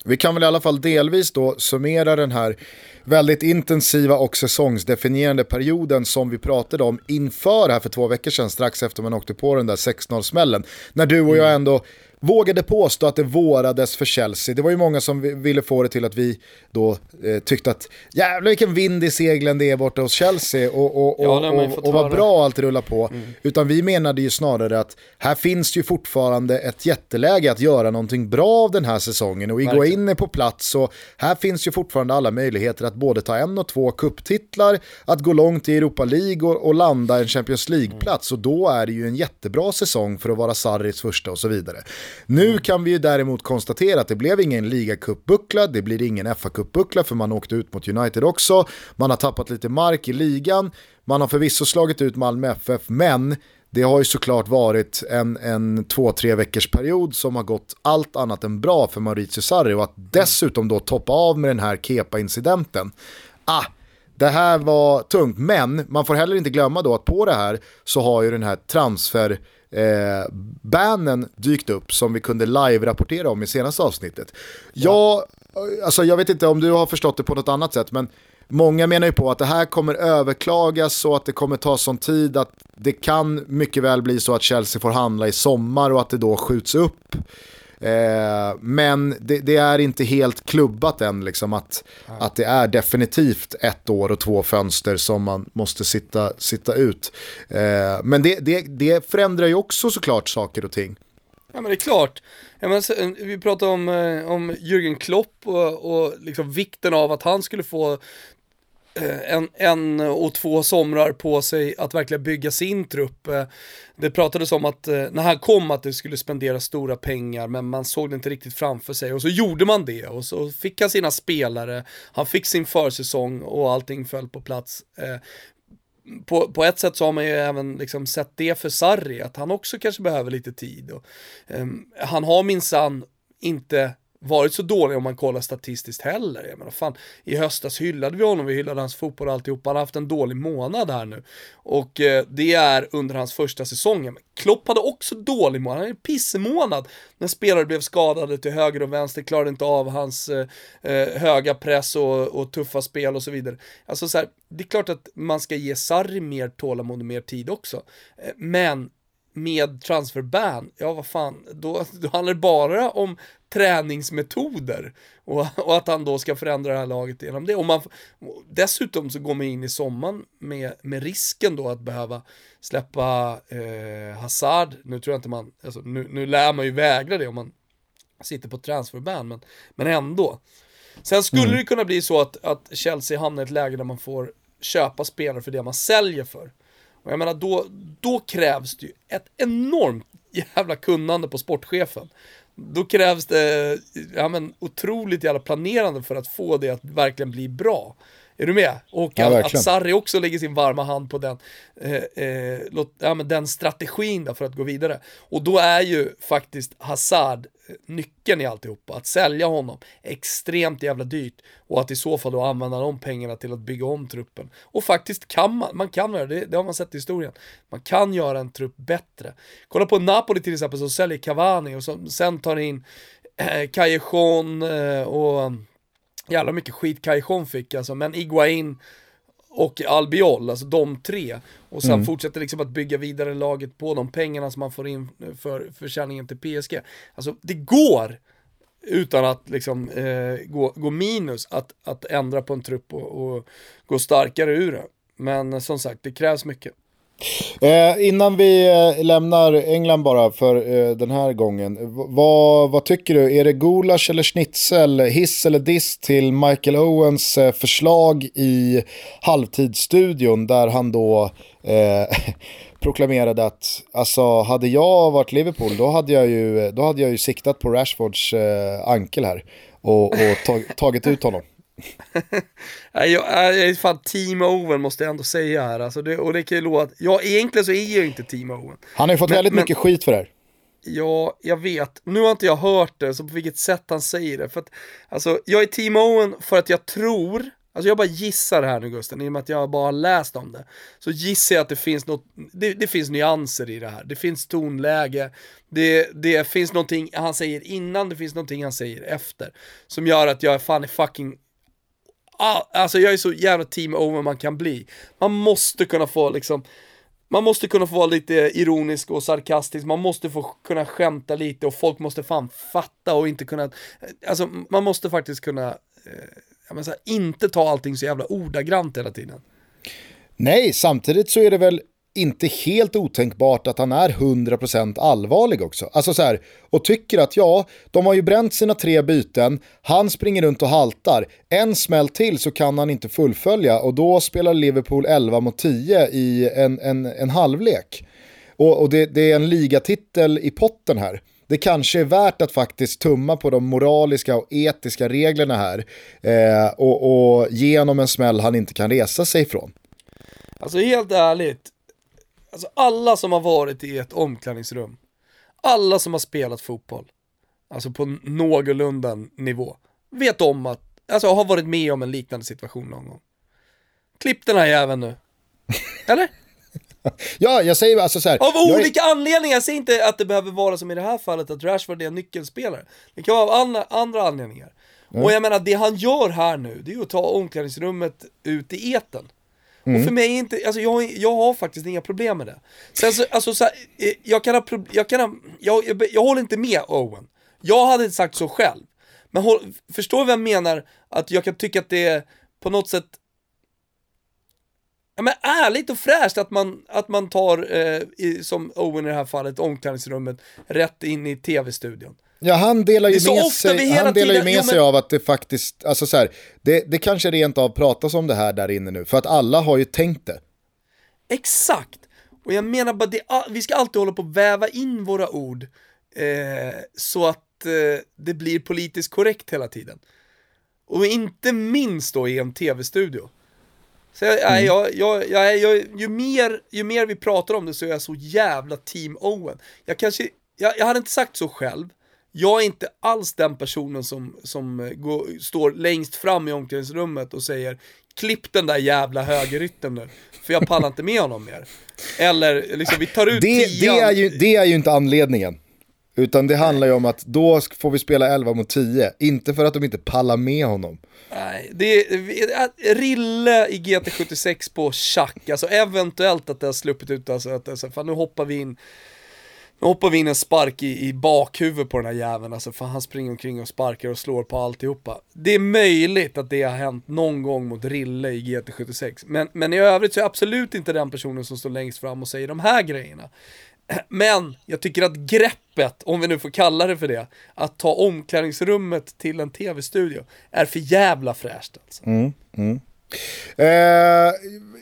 Speaker 1: Vi kan väl i alla fall delvis då summera den här väldigt intensiva och säsongsdefinierande perioden som vi pratade om inför här för två veckor sedan, strax efter man åkte på den där 6-0-smällen. När du och jag ändå vågade påstå att det vårades för Chelsea. Det var ju många som vi- ville få det till att vi då eh, tyckte att jävlar vilken vind i seglen det är borta hos Chelsea och, och,
Speaker 4: Ja,
Speaker 1: och,
Speaker 4: ju
Speaker 1: och, och vad bra allt rullar på. Utan vi menade ju snarare att här finns ju fortfarande ett jätteläge att göra någonting bra av den här säsongen och Iguain är på plats och här finns ju fortfarande alla möjligheter att både ta en och två kupptitlar, att gå långt i Europa League och, och landa en Champions League-plats och då är det ju en jättebra säsong för att vara Sarris första och så vidare. Nu kan vi ju däremot konstatera att det blev ingen ligacupbuckla, det blir ingen FA-cupbuckla för man åkte ut mot United också, man har tappat lite mark i ligan, man har förvisso slagit ut Malmö FF, men det har ju såklart varit en, en två, tre veckors period som har gått allt annat än bra för Maurizio Sarri och att dessutom då toppa av med den här Kepa-incidenten. Ah, det här var tungt, men man får heller inte glömma då att på det här så har ju den här transfer eh, bannen dykt upp som vi kunde live-rapportera om i senaste avsnittet. Jag, alltså jag vet inte om du har förstått det på något annat sätt, men många menar ju på att det här kommer överklagas och att det kommer ta sån tid att det kan mycket väl bli så att Chelsea får handla i sommar och att det då skjuts upp. Eh, men det, det är inte helt klubbat än liksom att, att det är definitivt ett år och två fönster som man måste sitta, sitta ut. Eh, men det, det, det förändrar ju också såklart saker och ting.
Speaker 4: Ja men det är klart. Ja, men, så- vi pratade om, eh, om Jürgen Klopp och, och liksom vikten av att han skulle få eh, Eh, en, en och två somrar på sig att verkligen bygga sin trupp. Eh, det pratades om att eh, när han kom att det skulle spendera stora pengar men man såg det inte riktigt framför sig och så gjorde man det och så fick han sina spelare, han fick sin försäsong och allting föll på plats. På, på ett sätt så har man ju även liksom sett det för Sarri, att han också kanske behöver lite tid. Och, um, han har minsann inte varit så dålig om man kollar statistiskt heller. Jag menar, fan, I höstas hyllade vi honom, vi hyllade hans fotboll och alltihopa. Han har haft en dålig månad här nu. Och eh, det är under hans första säsong. Klopp hade också dålig månad, han hade en pissmånad. När spelare blev skadade till höger och vänster, klarade inte av hans eh, eh, höga press och, och, tuffa spel och så vidare. Alltså så här, det är klart att man ska ge Sarri mer tålamod och mer tid också. Eh, men med transferban, ja vad fan, då, då handlar det bara om träningsmetoder och, och, att han då ska förändra det här laget genom det. Och man, dessutom så går man in i sommaren med, med risken då att behöva släppa eh, Hazard, nu tror jag inte man, alltså, nu, nu lär man ju vägra det om man sitter på transferban, men, men ändå. Sen skulle mm. det kunna bli så att, att Chelsea hamnar i ett läge där man får köpa spelare för det man säljer för. Och jag menar, då, då krävs det ju ett enormt jävla kunnande på sportchefen. Då krävs det ja, men, otroligt jävla planerande för att få det att verkligen bli bra. Är du med? Och ja, att Sarri också lägger sin varma hand på den, eh, eh, ja, men den strategin där för att gå vidare. Och då är ju faktiskt Hazard eh, nyckeln i alltihopa. Att sälja honom extremt jävla dyrt och att i så fall då använda de pengarna till att bygga om truppen. Och faktiskt kan man, man kan göra det, det har man sett i historien. Man kan göra en trupp bättre. Kolla på Napoli till exempel som säljer Cavani och som sen tar in eh, Callejon eh, och jävla mycket skit Cajon fick alltså, men Iguain och Albiol, alltså de tre. Och sen mm. fortsätter liksom att bygga vidare laget på de pengarna som man får in för försäljningen till PSG. Alltså det går utan att liksom eh, gå, gå minus att, att ändra på en trupp och, och gå starkare ur det. Men som sagt, det krävs mycket.
Speaker 1: Eh, innan vi eh, lämnar England bara för eh, den här gången. vad, vad tycker du? Är det gulasch eller schnitzel, hiss eller diss till Michael Owens eh, förslag i halvtidsstudion där han då eh, <laughs> proklamerade att alltså, hade jag varit Liverpool då hade jag ju, då hade jag ju siktat på Rashfords eh, ankel här och, och tag, tagit ut honom. <laughs>
Speaker 4: jag, jag är fan team Owen måste jag ändå säga här. Alltså det, och det kan ju låta, ja egentligen så är jag inte team Owen.
Speaker 1: Han har ju fått men, väldigt men, mycket skit för det här.
Speaker 4: Ja, jag vet. Nu har inte jag hört det, så på vilket sätt han säger det. För att, alltså, jag är team Owen för att jag tror, alltså jag bara gissar här nu Gusten, i och med att jag bara har läst om det. Så gissar jag att det finns något, det, det finns nyanser i det här. Det finns tonläge, det, det finns någonting han säger innan, det finns någonting han säger efter. Som gör att jag fan är fucking alltså jag är så jävla team over man kan bli. Man måste kunna få liksom, man måste kunna få vara lite ironisk och sarkastisk, man måste få kunna skämta lite och folk måste fan fatta och inte kunna, alltså man måste faktiskt kunna, eh, jag här, inte ta allting så jävla ordagrant hela tiden.
Speaker 1: Nej, samtidigt så är det väl inte helt otänkbart att han är 100% allvarlig också. Alltså så här, och tycker att ja, de har ju bränt sina tre byten, han springer runt och haltar, en smäll till så kan han inte fullfölja och då spelar Liverpool 11 mot 10 i en, en, en halvlek. Och, och det, det är en ligatitel i potten här det kanske är värt att faktiskt tumma på de moraliska och etiska reglerna här eh, och, och genom en smäll han inte kan resa sig ifrån.
Speaker 4: Alltså helt ärligt, Alltså alla som har varit i ett omklädningsrum, alla som har spelat fotboll, alltså på någorlunda nivå, vet om att, alltså har varit med om en liknande situation någon gång. Klipp den här jäveln nu. <laughs> Eller?
Speaker 1: ja, jag säger alltså så här,
Speaker 4: Av olika är... anledningar, jag säger inte att det behöver vara som i det här fallet att Rashford är en nyckelspelare. Det kan vara andra, andra anledningar. Mm. Och jag menar, det han gör här nu, det är att ta omklädningsrummet ut i eten. Mm. Och för mig är inte, alltså jag, jag har faktiskt inga problem med det. Sen så, alltså så här, eh, jag kan ha, jag kan ha, jag, jag, jag håller inte med Owen. Jag hade inte sagt så själv. Men håll, förstår du vad jag menar? Att jag kan tycka att det är på något sätt Ja men ärligt och fräscht att man, att man tar, eh, i, som Owen i det här fallet, omklädningsrummet rätt in i tv-studion.
Speaker 1: Ja, han delar ju med, sig, han delar ju med jo, men... sig av att det faktiskt, alltså så här, det, det kanske rent av pratas om det här där inne nu, för att alla har ju tänkt det.
Speaker 4: Exakt, och jag menar bara, det, vi ska alltid hålla på att väva in våra ord eh, så att eh, det blir politiskt korrekt hela tiden. Och inte minst då i en tv-studio. Så jag, mm. jag, jag, jag, jag, ju, mer, ju mer vi pratar om det så är jag så jävla team Owen. Jag kanske, jag, jag hade inte sagt så själv, Jag är inte alls den personen som, som går, står längst fram i omklädningsrummet och säger klipp den där jävla högerytten nu, för jag pallar inte med honom mer. Eller liksom, vi tar ut
Speaker 1: Det, det,
Speaker 4: tian.
Speaker 1: är ju, det är ju inte anledningen. Utan det handlar ju om att då får vi spela 11 mot 10. Inte för att de inte pallar med honom.
Speaker 4: Nej, det är, Rille i GT76 på schack, alltså eventuellt att det har sluppit ut, alltså att alltså, fan, nu hoppar vi in nu hoppar vi in en spark i, i bakhuvudet på den här jäveln, alltså för han springer omkring och sparkar och slår på alltihopa. Det är möjligt att det har hänt någon gång mot Rille i GT76, men, men i övrigt så är jag absolut inte den personen som står längst fram och säger de här grejerna. <clears throat> Men jag tycker att greppet, om vi nu får kalla det för det, att ta omklädningsrummet till en tv-studio är för jävla fräscht alltså. Mm, mm.
Speaker 1: Eh,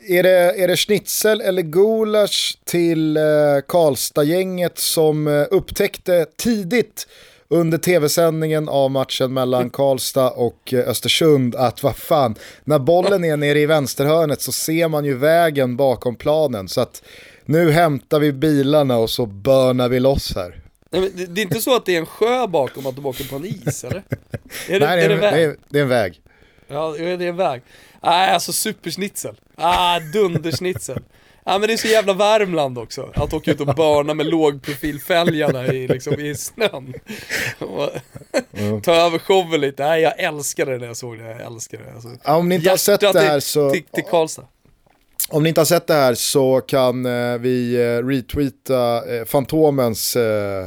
Speaker 1: är, det, är det schnitzel eller gulasch till eh, Karlstad-gänget som eh, upptäckte tidigt under tv-sändningen av matchen mellan Karlstad och eh, Östersund att vad fan, när bollen är nere i vänsterhörnet så ser man ju vägen bakom planen så att nu hämtar vi bilarna och så börnar vi loss här.
Speaker 4: Nej, det, det är inte så att det är en sjö bakom att de åker på en is eller? Är det, <laughs>
Speaker 1: Nej,
Speaker 4: är det
Speaker 1: det, är, det, är, det är en väg.
Speaker 4: Ja, är det en väg? Nej, alltså supersnitzel. Ah, dundersnitzel. Ja men det är så jävla Värmland också, att åka ut och börna med lågprofilfälgarna i, liksom, i snön. Och ta över showen lite, nej jag älskade det när jag såg det, jag älskar det. Alltså,
Speaker 1: Ja, om ni inte har sett det här
Speaker 4: till-
Speaker 1: så-
Speaker 4: Till, till Karlstad.
Speaker 1: Om ni inte har sett det här så kan eh, vi eh, retweeta eh, Fantomens, eh,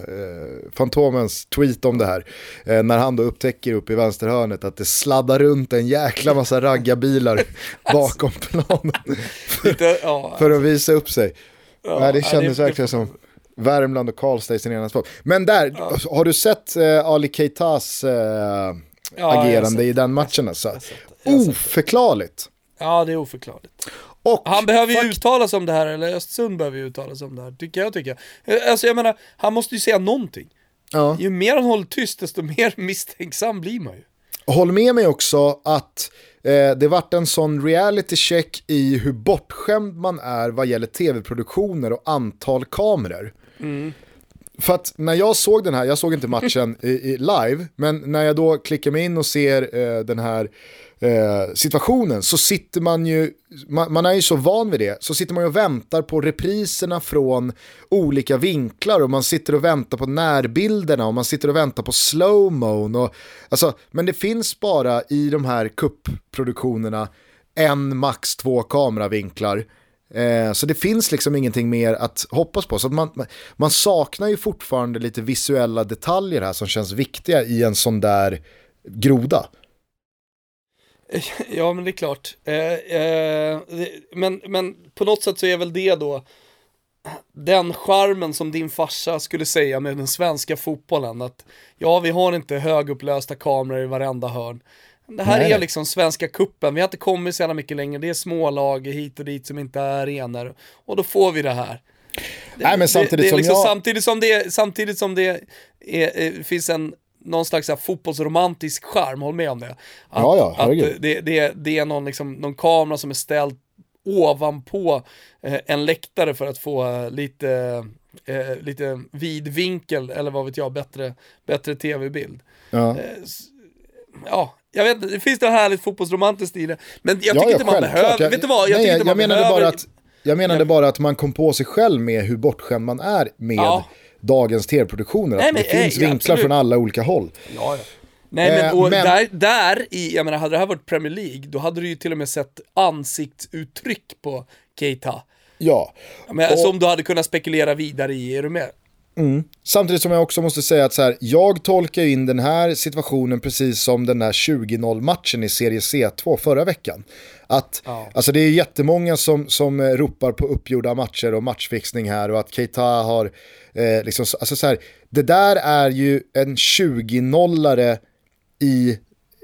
Speaker 1: Fantomens tweet om det här. Eh, när han då upptäcker uppe i vänsterhörnet att det sladdar runt en jäkla massa raggarbilar <laughs> bakom planen
Speaker 4: ja,
Speaker 1: för att visa upp sig.
Speaker 4: ja,
Speaker 1: Nej, det
Speaker 4: ja,
Speaker 1: kändes verkligen som Värmland och Karlstad i sin ena sport. Men där, har du sett Ali Keitas agerande
Speaker 4: sett
Speaker 1: i den matchen? Alltså. Oförklarligt.
Speaker 4: Ja, det är oförklarligt.
Speaker 1: Och
Speaker 4: Han behöver ju uttala sig om det här, eller Östersund behöver ju uttala sig om det här, tycker jag tycker. Eh, Alltså jag menar, han måste ju säga någonting.
Speaker 1: Ja.
Speaker 4: Ju mer han håller tyst, desto mer <laughs> misstänksam blir man ju.
Speaker 1: Håll med mig också att eh, det vart en sån reality check i hur bortskämd man är vad gäller tv-produktioner och antal kameror. För att när jag såg den här, jag såg inte matchen i, i live, men när jag då klickar mig in och ser eh, den här eh, situationen så sitter man ju, man, man är ju så van vid det, så sitter man ju och väntar på repriserna från olika vinklar och man sitter och väntar på närbilderna och man sitter och väntar på slowmon. Och, alltså, men det finns bara i de här kuppproduktionerna en, max två kameravinklar. Eh, så det finns liksom ingenting mer att hoppas på. Så att man, man saknar ju fortfarande lite visuella detaljer här som känns viktiga i en sån där groda. <laughs>
Speaker 4: Ja men det är klart. Eh, eh, men, men på något sätt så är väl det då den charmen som din farsa skulle säga med den svenska fotbollen. Att ja, vi har inte högupplösta kameror i varenda hörn. Det här
Speaker 1: Nej,
Speaker 4: är liksom svenska kuppen. vi har inte kommit så jävla mycket längre, det är smålag hit och dit som inte är arenor. Och då får vi det här. Det,
Speaker 1: Nej, men samtidigt
Speaker 4: det, det är
Speaker 1: som
Speaker 4: liksom,
Speaker 1: jag-
Speaker 4: Samtidigt som det, samtidigt som det är, är, finns en någon slags fotbollsromantisk charm, håll med om det. Att,
Speaker 1: Ja, ja,
Speaker 4: att det, det, det är någon, liksom, någon kamera som är ställd ovanpå eh, en läktare för att få eh, lite, eh, lite vid vinkel, eller vad vet jag, bättre, bättre tv-bild.
Speaker 1: Ja.
Speaker 4: Eh, ja, jag vet inte, det finns något härligt fotbollsromantiskt i det. Men jag
Speaker 1: Ja,
Speaker 4: tycker
Speaker 1: ja,
Speaker 4: inte man
Speaker 1: självklart.
Speaker 4: behöver,
Speaker 1: Jag-
Speaker 4: vet du vad? Jag
Speaker 1: nej, jag, jag menade
Speaker 4: behöver...
Speaker 1: bara att jag menade bara att man kom på sig själv med hur bortskämd man är med
Speaker 4: Ja.
Speaker 1: dagens tv-produktioner. Att
Speaker 4: Nej, men,
Speaker 1: det finns
Speaker 4: nej,
Speaker 1: vinklar
Speaker 4: absolut.
Speaker 1: från alla olika håll.
Speaker 4: Ja, ja. Nej men,
Speaker 1: Eh,
Speaker 4: och
Speaker 1: men-
Speaker 4: Där, där i, jag menar hade det här varit Premier League, då hade du ju till och med sett ansiktsuttryck på Keita.
Speaker 1: Ja,
Speaker 4: Men,
Speaker 1: Och-
Speaker 4: Som du hade kunnat spekulera vidare i, är du med?
Speaker 1: Samtidigt som jag också måste säga att så här, jag tolkar in den här situationen precis som den där 20-0 matchen i serie C2 förra veckan. Att,
Speaker 4: Ja.
Speaker 1: alltså det är jättemånga som, som ropar på uppgjorda matcher och matchfixning här och att Keita har, eh, liksom, så- alltså så här, det där är ju en 20-nollare i,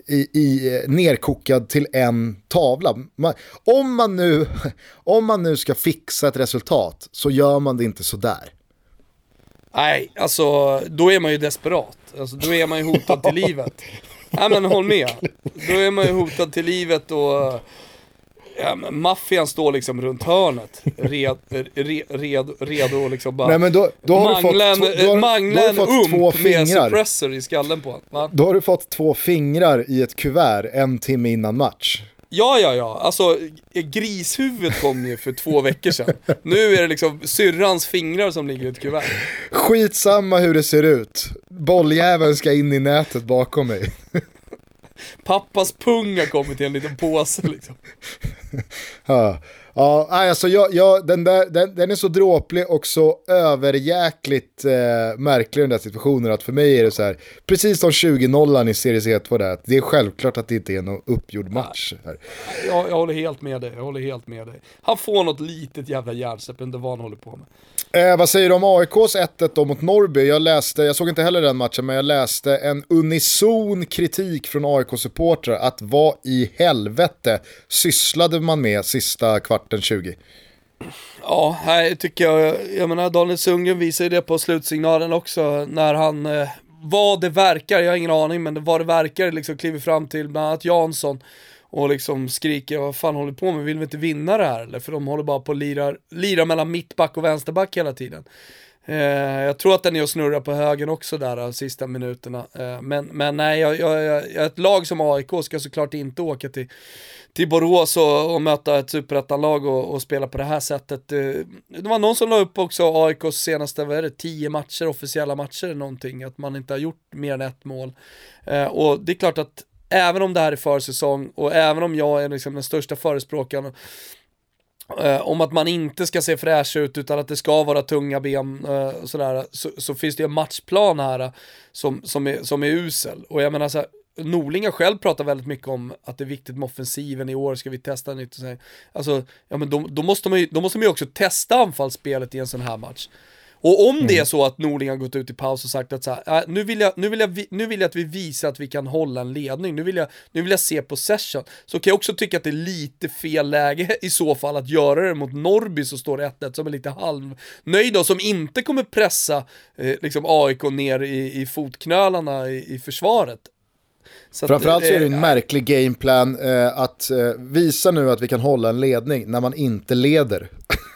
Speaker 1: i, i, eh, nerkokad till en tavla. Man, om, man nu, <laughs> om man nu ska fixa ett resultat så gör man det inte sådär.
Speaker 4: Nej, alltså då är man ju desperat. Alltså då är man ju hotad till <laughs> livet. Nej men håll med. Då är man ju hotad till livet och Ja, maffian står liksom runt hörnet, red, red, red, redo att liksom bara
Speaker 1: Nej, men då, då har
Speaker 4: mangla
Speaker 1: du fått, då har, då har du fått två
Speaker 4: med
Speaker 1: fingrar.
Speaker 4: suppressor i skallen på honom.
Speaker 1: Då har du fått två fingrar i ett kuvert en timme innan match.
Speaker 4: Ja, ja, ja. Alltså, grishuvudet kom ju för två veckor sedan. <laughs> Nu är det liksom syrrans fingrar som ligger i ett kuvert.
Speaker 1: Skitsamma hur det ser ut. Bolljäveln ska in i nätet bakom mig.
Speaker 4: Pappas pung har kommit i en liten påse liksom. <laughs>
Speaker 1: Ja, ja alltså jag, jag, den, där, den, den är så dråplig och så överjäkligt eh, märklig den där situationen att för mig är det så här, precis som 20-0 i Serie C2 där, det är självklart att det inte är någon uppgjord match. Här.
Speaker 4: Jag, jag håller helt med dig, jag håller helt med dig. Han får något litet jävla hjärnsläpp, inte vad han håller på med.
Speaker 1: Eh, vad säger du om AIKs 1-1 då mot Norrby? Jag läste, jag såg inte heller den matchen, men jag läste en unison kritik från AIK-supportrar att vad i helvete sysslade man med sista kvarten 20?
Speaker 4: Ja, här tycker jag, jag menar Daniel Sundgren visar ju det på slutsignalen också när han, eh, vad det verkar, jag har ingen aning, men vad det verkar liksom kliver fram till bland annat Jansson och liksom skriker vad fan håller du på med, vill vi inte vinna det här eller? För de håller bara på att lira, lira mellan mittback och vänsterback hela tiden. Eh, jag tror att den är och snurrar på högen också där de sista minuterna. Eh, men, men nej, jag, jag, jag, ett lag som AIK ska såklart inte åka till, till Borås och, och möta ett superettanlag och, och spela på det här sättet. Eh, det var någon som la upp också AIKs senaste, vad är det, tio matcher, officiella matcher någonting, att man inte har gjort mer än ett mål. Eh, och det är klart att även om det här är försäsong och även om jag är liksom den största förespråkaren eh, om att man inte ska se fräsch ut utan att det ska vara tunga ben eh, och sådär, så, så finns det ju en matchplan här eh, som, som, är, som är usel. Och jag menar så här, Norling har själv pratat väldigt mycket om att det är viktigt med offensiven i år, ska vi testa nytt och så här. Alltså, ja men då, då, måste man ju, då måste man ju också testa anfallsspelet i en sån här match. Och om det är så att Norling har gått ut i paus och sagt att så här, äh, nu, vill jag, nu, vill jag, nu vill jag att vi visar att vi kan hålla en ledning, nu vill jag, nu vill jag se possession, så kan jag också tycka att det är lite fel läge <laughs> i så fall att göra det mot Norrby som står 1-1 som är lite halvnöjda och som inte kommer pressa eh, liksom AIK ner i, i fotknölarna i, i försvaret. Så att,
Speaker 1: Framförallt så är det
Speaker 4: eh,
Speaker 1: en märklig gameplan eh, att eh, visa nu att vi kan hålla en ledning när man inte leder. <laughs>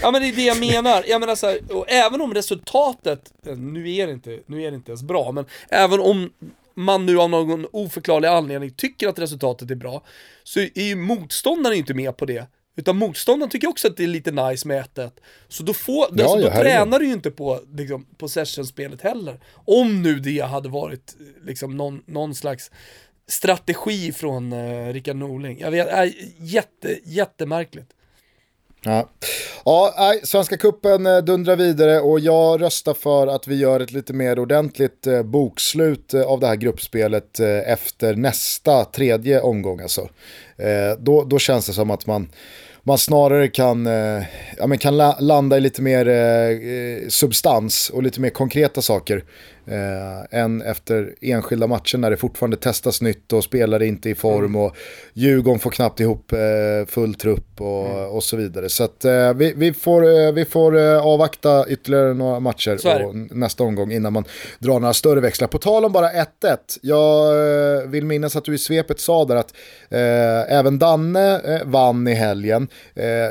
Speaker 4: Ja men det är det jag menar, jag menar så här, och även om resultatet, eh, nu är, det inte, nu är det inte ens bra, men även om man nu av någon oförklarlig anledning tycker att resultatet är bra, så är ju motståndaren inte med på det. Utan motståndaren tycker också att det är lite nice med 1-1. Så då, får,
Speaker 1: Ja,
Speaker 4: alltså, då
Speaker 1: ja,
Speaker 4: tränar du ju inte på liksom, possession-spelet heller. Om nu det hade varit liksom, någon, någon slags strategi från eh, Rickard Norling. Jag vet, äh, jätte, jättemärkligt.
Speaker 1: Ja, ja nej, Svenska Kuppen eh, dundrar vidare och jag röstar för att vi gör ett lite mer ordentligt eh, bokslut eh, av det här gruppspelet efter nästa tredje omgång. Alltså. Då, då känns det som att man, man snarare kan, ja, men kan landa i lite mer substans och lite mer konkreta saker. Eh, än efter enskilda matcher när det fortfarande testas nytt och spelare inte i form och Djurgården får knappt ihop eh, full trupp och, och så vidare. Så att, eh, vi, vi får, eh, vi får eh, avvakta ytterligare några matcher och nästa omgång innan man drar några större växlar. På tal om bara 1-1, jag eh, vill minnas att du i svepet sa där att även Danne vann i helgen.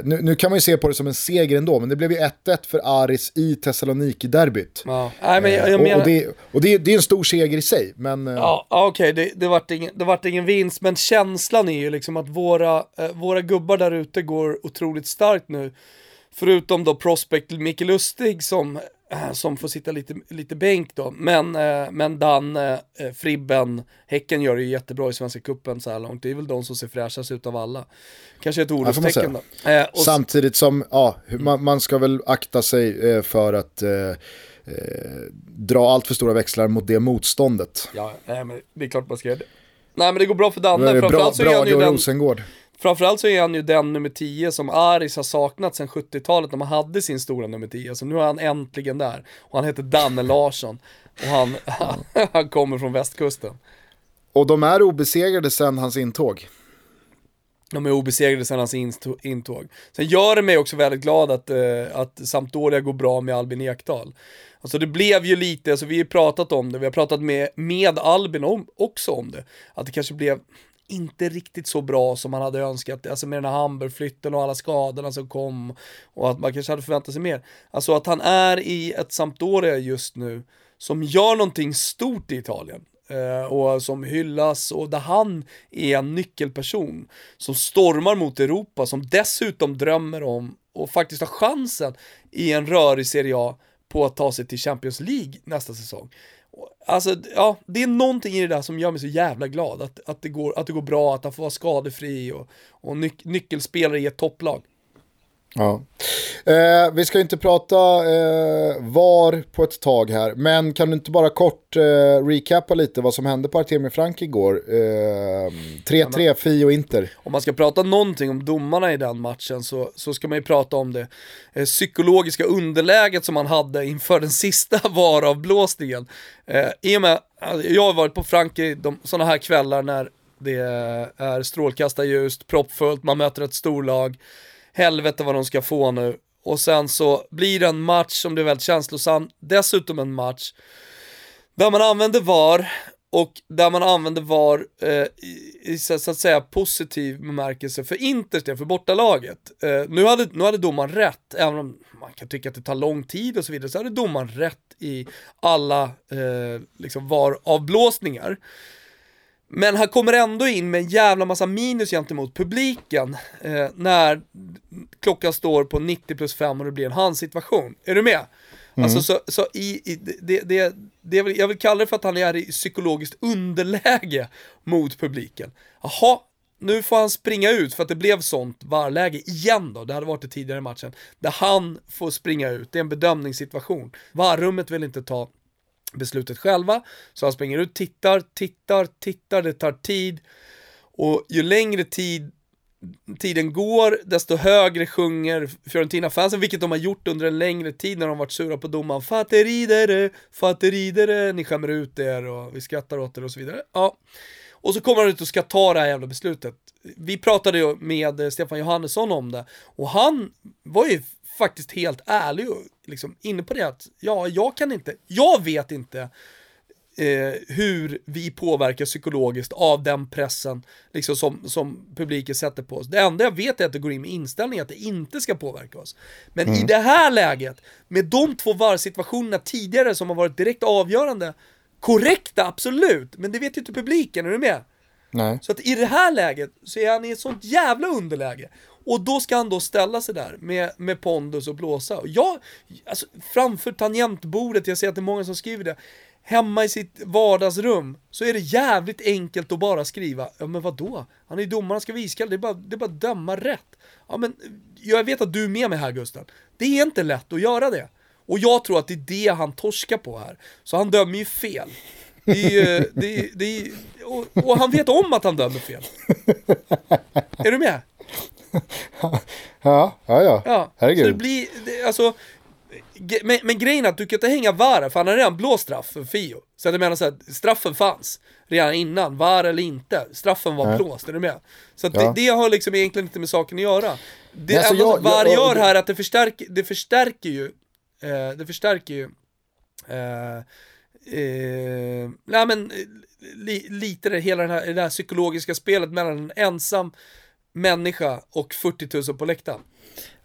Speaker 1: Nu, nu kan man ju se på det som en seger ändå, men det blev ju 1-1 för Aris i Thessaloniki-derbyt.
Speaker 4: Ja. Nej, men jag, jag
Speaker 1: och, och, det, och det, det är en stor seger i sig, men eh,
Speaker 4: Ja, okej, det, det, vart ingen, det vart ingen vinst, men känslan är ju liksom att våra, eh, våra gubbar där ute går otroligt starkt nu. Förutom då Prospect Micke Lustig som, eh, som får sitta lite, lite bänk då. Men, men Dan, Fribben, Häcken gör det ju jättebra i Svenska Cupen så här långt. Det är väl de som ser fräschast ut av alla. Kanske ett orostecken då.
Speaker 1: Samtidigt som, ja, man, man ska väl akta sig för att eh, dra allt för stora växlar mot det motståndet.
Speaker 4: Ja, nej, men det är klart man ska göra det. Nej men det går bra för Danne,
Speaker 1: det bra,
Speaker 4: framförallt så är han ju den...
Speaker 1: Rosengård.
Speaker 4: Framförallt så är han ju den nummer 10 som Aris har saknat sedan 70-talet när man hade sin stora nummer 10. Så nu är han äntligen där. Och han heter Danne Larsson. Och han, <laughs> han kommer från västkusten.
Speaker 1: Och de är obesegrade sedan hans intåg.
Speaker 4: De är obesegrade sedan hans intåg. Sen gör det mig också väldigt glad att, eh, att Sampdoria går bra med Albin Ekdal. Alltså det blev ju lite, alltså vi har pratat om det, vi har pratat med, med Albin om, också om det. Att det kanske blev inte riktigt så bra som man hade önskat, alltså med den här Hamburg-flytten och alla skadorna som kom och att man kanske hade förväntat sig mer. Alltså att han är i ett Sampdoria just nu som gör någonting stort i Italien eh, och som hyllas och där han är en nyckelperson som stormar mot Europa, som dessutom drömmer om och faktiskt har chansen i en rörig Serie A på att ta sig till Champions League nästa säsong. Alltså, ja, det är någonting i det där som gör mig så jävla glad. Att, att, det, går, att det går bra, att han får vara skadefri och, och nyc nyckelspelare i ett topplag.
Speaker 1: Ja. Eh, vi ska inte prata eh, VAR på ett tag här, men kan du inte bara kort eh, recappa lite vad som hände på Artemio Frank igår? 3-3 eh, och Inter.
Speaker 4: Om man ska prata någonting om domarna i den matchen så, så ska man ju prata om det eh, psykologiska underläget som man hade inför den sista <laughs> VAR-avblåsningen. Eh, I och med, alltså, jag har varit på Frankrike sådana här kvällar när det är strålkastarljust, proppfullt, man möter ett storlag helvete vad de ska få nu. Och sen så blir det en match som blir väldigt känslosam, dessutom en match där man använder VAR och där man använder VAR eh, i, så, så, att säga positiv bemärkelse för Inters del, för bortalaget. Eh, nu, hade, nu hade domaren rätt, även om man kan tycka att det tar lång tid och så vidare, så hade domaren rätt i alla eh, liksom VAR-avblåsningar. Men han kommer ändå in med en jävla massa minus gentemot publiken eh, när klockan står på 90 plus 5 och det blir en handsituation. Är du med? Mm. Alltså så, så i, i det, det, det, jag vill kalla det för att han är i psykologiskt underläge mot publiken. Jaha, nu får han springa ut för att det blev sånt varläge igen då, det hade varit det tidigare i matchen, där han får springa ut, det är en bedömningssituation. Varrummet vill inte ta beslutet själva. Så han springer ut, tittar, tittar, tittar, det tar tid. Och ju längre tid tiden går, desto högre sjunger Fiorentina-fansen, vilket de har gjort under en längre tid när de varit sura på domaren. Fatteridere, fatteridere, ni skämmer ut er och vi skrattar åt er och så vidare. Ja. Och så kommer han ut och ska ta det här jävla beslutet. Vi pratade ju med Stefan Johannesson om det och han var ju faktiskt helt ärlig och liksom inne på det att ja, jag kan inte, jag vet inte eh, hur vi påverkas psykologiskt av den pressen liksom som, som publiken sätter på oss. Det enda jag vet är att det går in med inställningen att det inte ska påverka oss. Men mm. i det här läget, med de två varvsituationerna tidigare som har varit direkt avgörande, korrekta absolut, men det vet ju inte publiken, är du med?
Speaker 1: Nej.
Speaker 4: Så att i det här läget så är han i ett sånt jävla underläge. Och då ska han då ställa sig där med, med pondus och blåsa. Och jag, alltså framför tangentbordet, jag ser att det är många som skriver det, hemma i sitt vardagsrum så är det jävligt enkelt att bara skriva, ja men vadå? Han är ju domaren, ska vara iskall, det är bara, det är bara att döma rätt. Ja men, jag vet att du är med mig här Gusten. Det är inte lätt att göra det. Och jag tror att det är det han torskar på här. Så han dömer ju fel. Det är ju, det är, det är, och, och han vet om att han dömer fel. Är du med?
Speaker 1: Ja, ja, ja.
Speaker 4: ja Herregud. Så det blir, det, alltså, men, men grejen är att du kan inte hänga VAR, för han har redan blåst straff för Fio. Så jag menar så här, straffen fanns redan innan, VAR eller inte. Straffen var blåst, är du med? Så att ja. det, det, har liksom egentligen inte med saken att göra. Det alltså, enda som VAR gör här är att det förstärker, det förstärker ju, eh, det förstärker ju, eh, eh, nej men, li, lite det, hela den här, det här psykologiska spelet mellan en ensam människa och 40 000 på läktaren.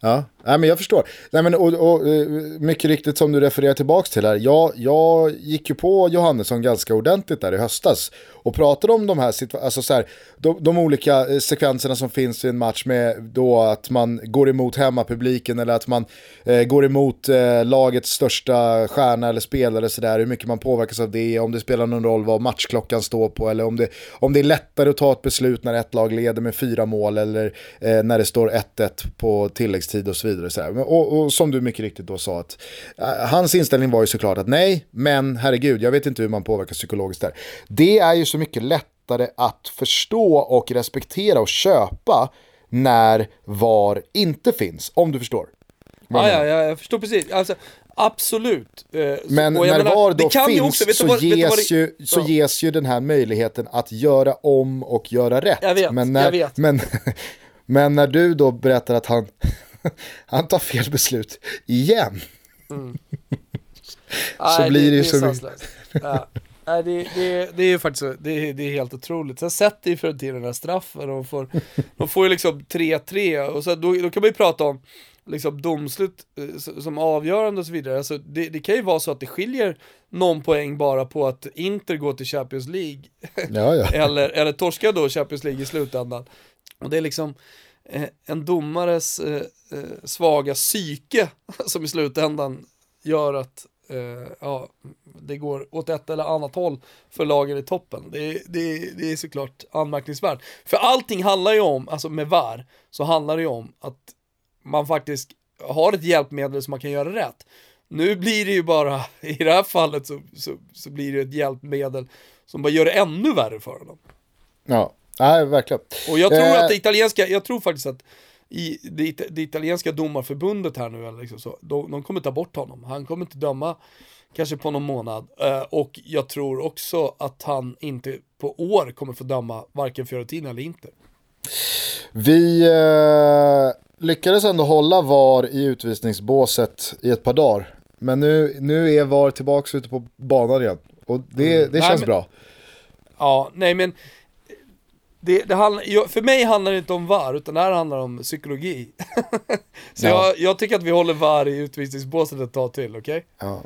Speaker 1: Ja, nej, men jag förstår. Nej, men, och, och, eh, mycket riktigt som du refererar tillbaka till här. Jag, jag gick ju på Johannesson ganska ordentligt där i höstas och pratade om de här, alltså så här, de, de, olika eh, sekvenserna som finns i en match med då att man går emot hemmapubliken eller att man eh, går emot eh, lagets största stjärna eller spelare sådär, hur mycket man påverkas av det, om det spelar någon roll vad matchklockan står på eller om det, om det är lättare att ta ett beslut när ett lag leder med fyra mål eller eh, när det står 1-1 på tilläggstid och så vidare. Så och, och, som du mycket riktigt då sa, att uh, hans inställning var ju såklart att nej, men herregud, jag vet inte hur man påverkas psykologiskt där. Det är ju så mycket lättare att förstå och respektera och köpa när VAR inte finns, om du förstår.
Speaker 4: Ja, ja, ja, jag förstår precis. Alltså, absolut.
Speaker 1: Eh, men när menar, VAR då finns också, så, vad, ges, ju, så ja. ges ju den här möjligheten att göra om och göra rätt.
Speaker 4: Jag vet,
Speaker 1: men när,
Speaker 4: jag vet.
Speaker 1: Men, <laughs> men när du då berättar att han, <laughs> han tar fel beslut igen. Mm. <laughs>
Speaker 4: så Nej, blir det ju så mycket. Ja. Nej, det, det, det är ju faktiskt det, är- det är helt otroligt. Sen sätter ju Fiorentina den här straffen och får, de får ju liksom 3-3 och så, då, då kan man ju prata om liksom domslut eh, som avgörande och så vidare. Alltså, det, det kan ju vara så att det skiljer någon poäng bara på att Inter går till Champions League
Speaker 1: Ja, ja. <laughs>
Speaker 4: eller, eller torskar då Champions League i slutändan. Och det är liksom Eh, en domares eh, eh svaga psyke <laughs> som i slutändan gör att eh, ja, det går åt ett eller annat håll för lagen i toppen. Det, är- det, det är såklart anmärkningsvärt. För allting handlar ju om, alltså med VAR, så handlar det ju om att man faktiskt har ett hjälpmedel som man kan göra rätt. Nu blir det ju bara, <laughs> i det här fallet så, så, så blir det ett hjälpmedel som bara gör det ännu värre för honom.
Speaker 1: ja. Nej, verkligen.
Speaker 4: Och jag tror
Speaker 1: Eh.
Speaker 4: att det italienska, jag tror faktiskt att i det, det italienska domarförbundet här nu, liksom så, de, de kommer ta bort honom. Han kommer inte döma kanske på någon månad. Eh, och jag tror också att han inte på år kommer få döma varken Fiorentina eller Inter.
Speaker 1: Vi eh, lyckades ändå hålla VAR i utvisningsbåset i ett par dagar. Men nu, nu är VAR tillbaka ute på banan igen. Och det, det
Speaker 4: Nej,
Speaker 1: känns
Speaker 4: men-
Speaker 1: bra.
Speaker 4: Ja, nej men det, det handlar, för mig handlar det inte om VAR, utan det här handlar om psykologi. <laughs> Så
Speaker 1: Ja.
Speaker 4: jag, jag tycker att vi håller VAR i utvisningsbåset ett tag till, okej?
Speaker 1: Ja.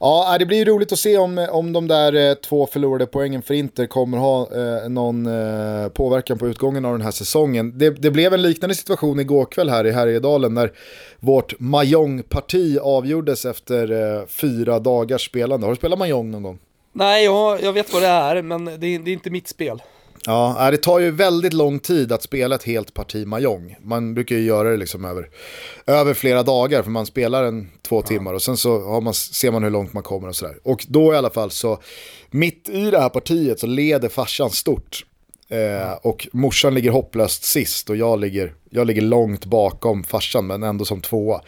Speaker 1: Ja, det blir ju roligt att se om, om de där eh, två förlorade poängen för Inter kommer ha eh, någon eh, påverkan på utgången av den här säsongen. Det, det blev en liknande situation igår kväll här i Härjedalen när vårt Mahjong-parti avgjordes efter fyra dagars spelande. Har du spelat Mahjong någon gång?
Speaker 4: Nej, jag, jag vet vad det är, men det, det är inte mitt spel.
Speaker 1: Ja, nej, det tar ju väldigt lång tid att spela ett helt parti Mahjong. Man brukar ju göra det liksom över, över flera dagar för man spelar en två timmar och sen så man, ser man hur långt man kommer och sådär. Och då i alla fall så, mitt i det här partiet så leder farsan stort. Eh, och morsan ligger hopplöst sist och jag ligger, jag ligger långt bakom farsan men ändå som tvåa.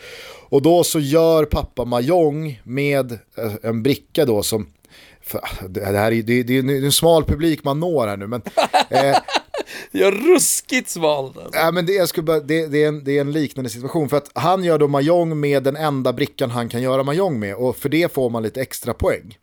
Speaker 1: Och då så gör pappa Mahjong med eh, en bricka då som det, här är, det, det är en smal publik man når här nu men eh, <laughs>
Speaker 4: Jag är ruskigt sval. Alltså.
Speaker 1: Ja, men det, jag skulle bara, det, det, är en, det är en liknande situation. För att han gör då mahjong med den enda brickan han kan göra mahjong med. Och för det får man lite extra poäng.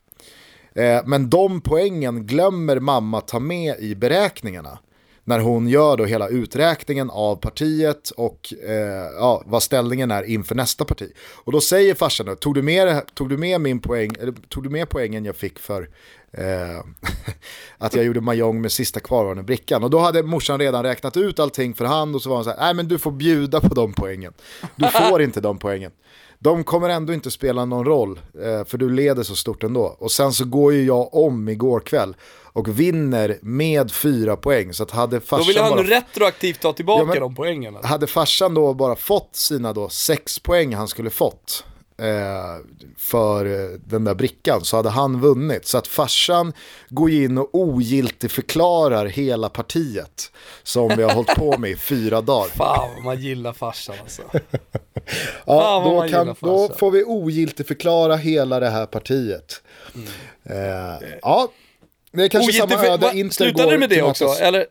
Speaker 1: Eh, men de poängen glömmer mamma ta med i beräkningarna. När hon gör då hela uträkningen av partiet och eh, ja, vad ställningen är inför nästa parti. Och då säger farsan då, tog du med, tog du med min poäng, eller tog du med poängen jag fick för eh, <laughs> att jag gjorde mahjong med sista kvarvarande brickan. Och då hade morsan redan räknat ut allting för hand och så var hon så här, nej men du får bjuda på de poängen. Du får inte de poängen. De kommer ändå inte spela någon roll, eh, för du leder så stort ändå. Och sen så går ju jag om igår kväll och vinner med fyra poäng. Så att hade
Speaker 4: Då
Speaker 1: farsan
Speaker 4: vill han
Speaker 1: bara
Speaker 4: retroaktivt ta tillbaka
Speaker 1: Ja, men-
Speaker 4: de poängen.
Speaker 1: Hade farsan då bara fått sina då sex poäng han skulle fått för eh, den där brickan så hade han vunnit. Så att farsan går in och ogiltigt förklarar hela partiet som vi har hållit på med i fyra dagar. <laughs>
Speaker 4: Fan vad man gillar farsan alltså. <laughs>
Speaker 1: Ja, då, kan, då får vi ogiltigt förklara hela det här partiet. Eh, ja, det är kanske
Speaker 4: Ogiltig
Speaker 1: samma öde Inter
Speaker 4: Slutade det med det också?
Speaker 1: mötes.
Speaker 4: Eller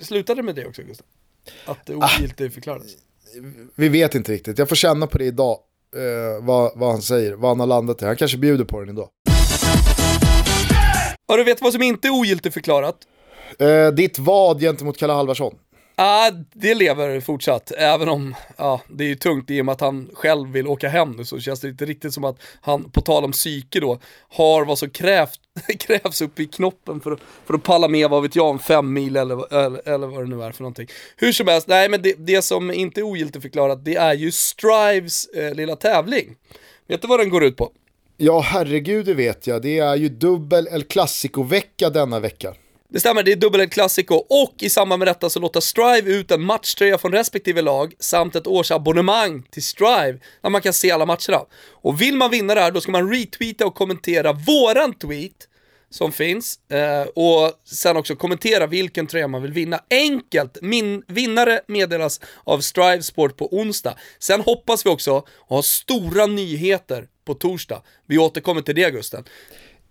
Speaker 4: slutade det med det också Gustav? Att det
Speaker 1: Ah.
Speaker 4: ogiltigt förklarades?
Speaker 1: Vi vet inte riktigt, jag får känna på det idag. Eh, vad, vad han säger, vad han har landat i. Han kanske bjuder på den idag.
Speaker 4: Ja, du vet vad som inte är ogiltigt förklarat?
Speaker 1: Eh, ditt vad gentemot Kalle Halvarsson?
Speaker 4: Ja, det lever fortsatt, även om ja, det är ju tungt i och med att han själv vill åka hem nu så känns det inte riktigt som att han, på tal om psyke då, har vad som krävt, <laughs> krävs upp i knoppen för att, för att palla med, vad vet jag, om fem mil eller, eller, eller vad det nu är för någonting. Hur som helst, nej men det, det som inte är ogiltigt förklarat, det är ju Strives eh, lilla tävling. Vet du vad den går ut på?
Speaker 1: Ja, herregud det vet jag. Det är ju dubbel El Clasico-vecka denna vecka.
Speaker 4: Det stämmer, det är dubbel El Clasico och i samband med detta så låter Strive ut en matchtröja från respektive lag samt ett årsabonnemang till Strive där man kan se alla matcherna. Och vill man vinna det här då ska man retweeta och kommentera våran tweet som finns eh, och sen också kommentera vilken tröja man vill vinna. Enkelt! Min vinnare meddelas av Strive Sport på onsdag. Sen hoppas vi också ha stora nyheter på torsdag. Vi återkommer till det Gusten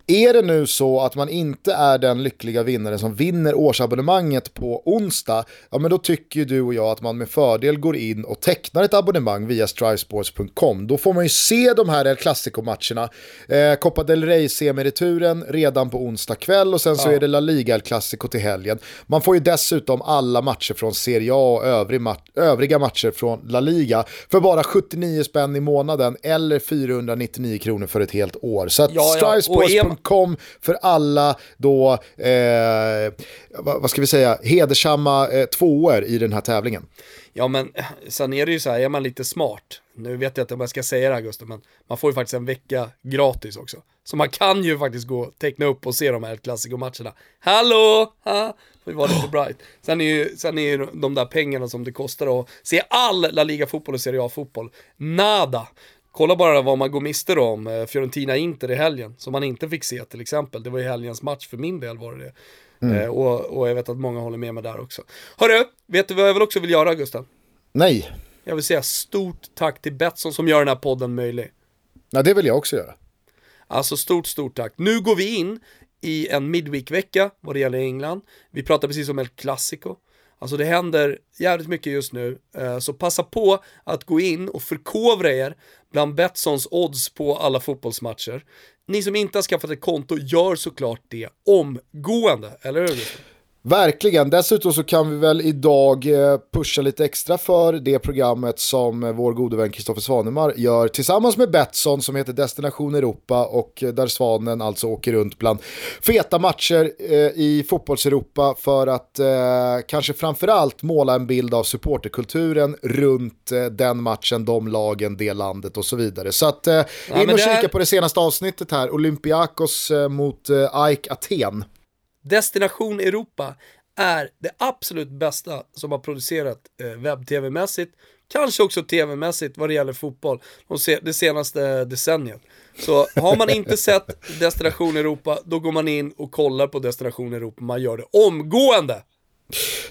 Speaker 1: är det nu så att man inte är den lyckliga vinnare som vinner årsabonnemanget på onsdag, ja men då tycker ju du och jag att man med fördel går in och tecknar ett abonnemang via strivesports.com. Då får man ju se de här El Clasico-matcherna. Eh, Copa del Rey semireturen redan på onsdag kväll och sen så är det La Liga El Clasico till helgen. Man får ju dessutom alla matcher från Serie A och övrig mat övriga matcher från La Liga för bara 79 spänn i månaden eller 499 kronor för ett helt år. Så att
Speaker 4: Ja, ja.
Speaker 1: Strivesports.com för alla då, eh, vad, vad ska vi säga, hedersamma eh, tvåor i den här tävlingen.
Speaker 4: Ja men sen är det ju så här, är man lite smart, nu vet jag inte om jag ska säga det här Gustav, men man får ju faktiskt en vecka gratis också. Så man kan ju faktiskt gå och teckna upp och se de här klassikermatcherna. Hallå! Ha? Får ju vara lite <gasps> bright. Sen är ju, sen är ju de där pengarna som det kostar att se all La Liga-fotboll och Serie A-fotboll, nada. Kolla bara vad man går miste om, eh, Fiorentina-Inter i helgen, som man inte fick se till exempel. Det var ju helgens match för min del var det det. Eh, och, och jag vet att många håller med mig där också. Hörru, vet du vad jag väl också vill göra Gustav?
Speaker 1: Nej,
Speaker 4: Jag vill säga stort tack till Betsson som gör den här podden möjlig.
Speaker 1: ja, det vill jag också göra.
Speaker 4: Alltså stort, stort tack. Nu går vi in i en midweek-vecka vad det gäller England. Vi pratar precis om El Clasico. Alltså det händer jävligt mycket just nu, eh, så passa på att gå in och förkovra er bland Betssons odds på alla fotbollsmatcher. Ni som inte har skaffat ett konto, gör såklart det omgående, eller hur?
Speaker 1: Verkligen, dessutom så kan vi väl idag eh, pusha lite extra för det programmet som eh, vår gode vän Kristoffer Svanemar gör tillsammans med Betsson som heter Destination Europa och eh, där Svanen alltså åker runt bland feta matcher i fotbolls-Europa för att eh, kanske framförallt måla en bild av supporterkulturen runt den matchen, de lagen, det landet och så vidare. Så att eh, in och kika på det senaste avsnittet här, Olympiakos mot eh, AIK Aten.
Speaker 4: Destination Europa är det absolut bästa som har producerat eh, webb-tv-mässigt, kanske också tv-mässigt vad det gäller fotboll det senaste decenniet. Så har man inte <laughs> sett Destination Europa, då går man in och kollar på Destination Europa, man gör det omgående!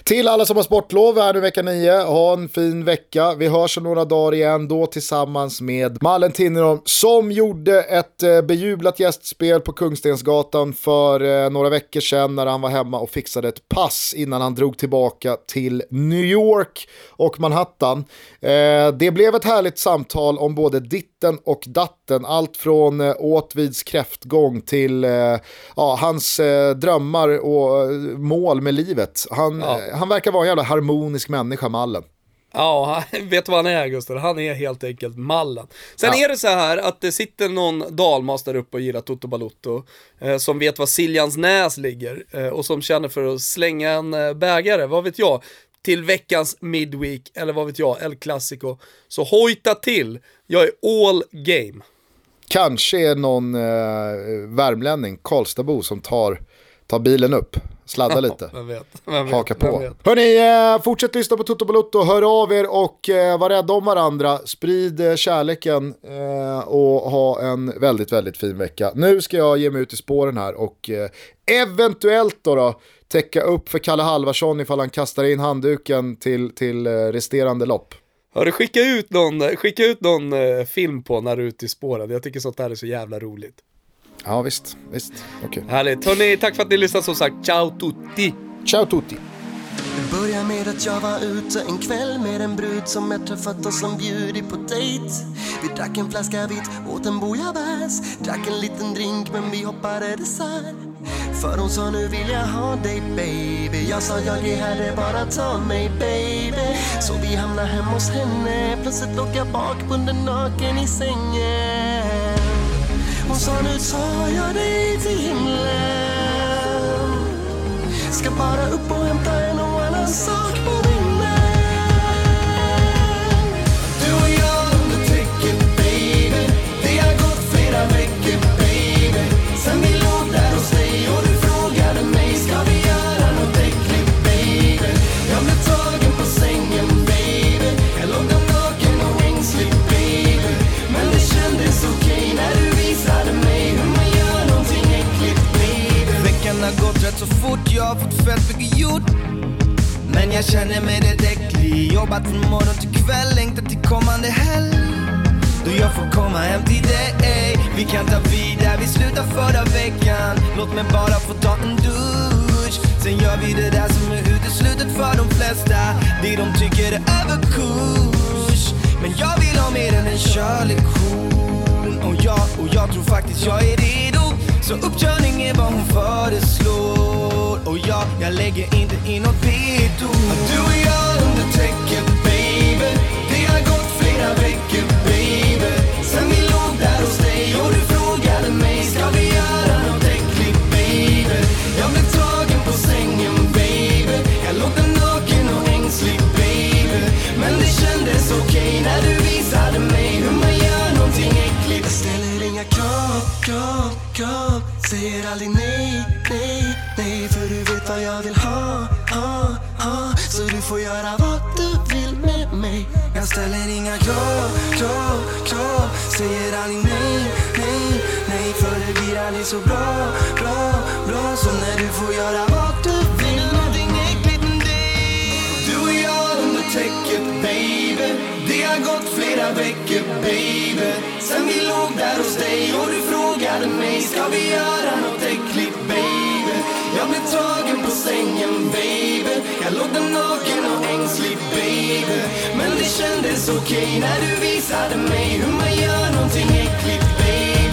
Speaker 1: Till alla som har sportlov här nu vecka 9, ha en fin vecka. Vi hörs om några dagar igen, då tillsammans med Malin Tinnerholm som gjorde ett eh, bejublat gästspel på Kungstensgatan för eh, några veckor sedan när han var hemma och fixade ett pass innan han drog tillbaka till New York och Manhattan. Eh, det blev ett härligt samtal om både ditt ditten och datten, allt från eh, Åtvids kräftgång till eh, ja, hans eh, drömmar och mål med livet. Han,
Speaker 4: Ja.
Speaker 1: han verkar vara en jävla harmonisk människa, Mallen.
Speaker 4: Ja, <laughs> vet du vad han är Gustav? Han är helt enkelt mallen. Sen
Speaker 1: Ja.
Speaker 4: är det så här att det sitter någon dalmas där uppe och gillar Toto Balutto, eh, som vet var Siljans näs ligger eh, och som känner för att slänga en eh, bägare, vad vet jag, till veckans midweek, eller vad vet jag, El Clasico. Så hojta till, jag är all game.
Speaker 1: Kanske är någon eh, värmlänning, Karlstadbo, som tar, tar bilen upp, sladdar <laughs> lite.
Speaker 4: Vem vet? Vem vet?
Speaker 1: Haka på. Hörni, eh, fortsätt lyssna på Toto Balutto, hör av er och eh, var rädda om varandra. Sprid eh, kärleken och ha en väldigt, väldigt fin vecka. Nu ska jag ge mig ut i spåren här och eventuellt då, då täcka upp för Kalle Halvarsson ifall han kastar in handduken till, till eh, resterande lopp.
Speaker 4: Hörru, skicka ut någon, skicka ut någon eh, film på när du är ute i spåren. Jag tycker sånt här är så jävla roligt.
Speaker 1: Ja visst, visst. Okej.
Speaker 4: Härligt. Hörni, tack för att ni lyssnade som sagt. Ciao tutti!
Speaker 1: Ciao tutti.
Speaker 6: Det börjar med att jag var ute en kväll med en brud som jag träffat och som bjudit på dejt. Vi drack en flaska vitt, åt en bouillabaisse, drack en liten drink men vi hoppade dessert. För hon sa nu vill jag ha dig baby. Jag sa jag är här, det är bara ta mig baby. Så vi hamnade hemma hos henne, plötsligt låg jag bakbunden naken i sängen. Hon sa nu tar jag dig till himlen. Ska bara upp och hämta en och annan sak jag har
Speaker 7: fått fett mycket gjort. Men jag känner mig rätt äcklig. Jobbat från morgon till kväll, längtar till kommande helg. Då jag får komma hem till dig Vi kan ta vid där vi slutade förra veckan. Låt mig bara få ta en dusch. Sen gör vi det där som är uteslutet för de flesta. Det de tycker är överkurs. Men jag vill ha mer än en körlektion. Och jag, och jag tror faktiskt jag är redo. Så uppkörning är vad hon föreslår. Och jag, jag lägger inte in något veto Du och jag under täcket baby. Det har gått flera veckor baby. Sen vi låg där hos dig och du frågade mig Ska vi göra något äckligt baby? Jag blev tagen på sängen baby. Jag låg där naken och ängslig baby. Men det kändes okej när du visade mig hur man gör någonting äckligt.
Speaker 6: Jag ställer inga krav, krav, krav. Säger aldrig nej, nej, nej För du vet vad jag vill ha, ha, ha. Så du får göra vad du vill med mig. Jag ställer inga krav, krav, krav. Säger aldrig nej, nej, nej. För det blir aldrig så bra, bra, bra. Som när du får göra vad du vill
Speaker 7: någonting äckligt med dig Du och jag under täcket baby. Det har gått flera veckor baby. Sen vi låg där hos dig och du frågade mig Ska vi göra något äckligt tagen på sängen baby. Jag låg där naken och ängslig baby. Men det kändes okej när du visade mig hur man gör någonting äckligt baby.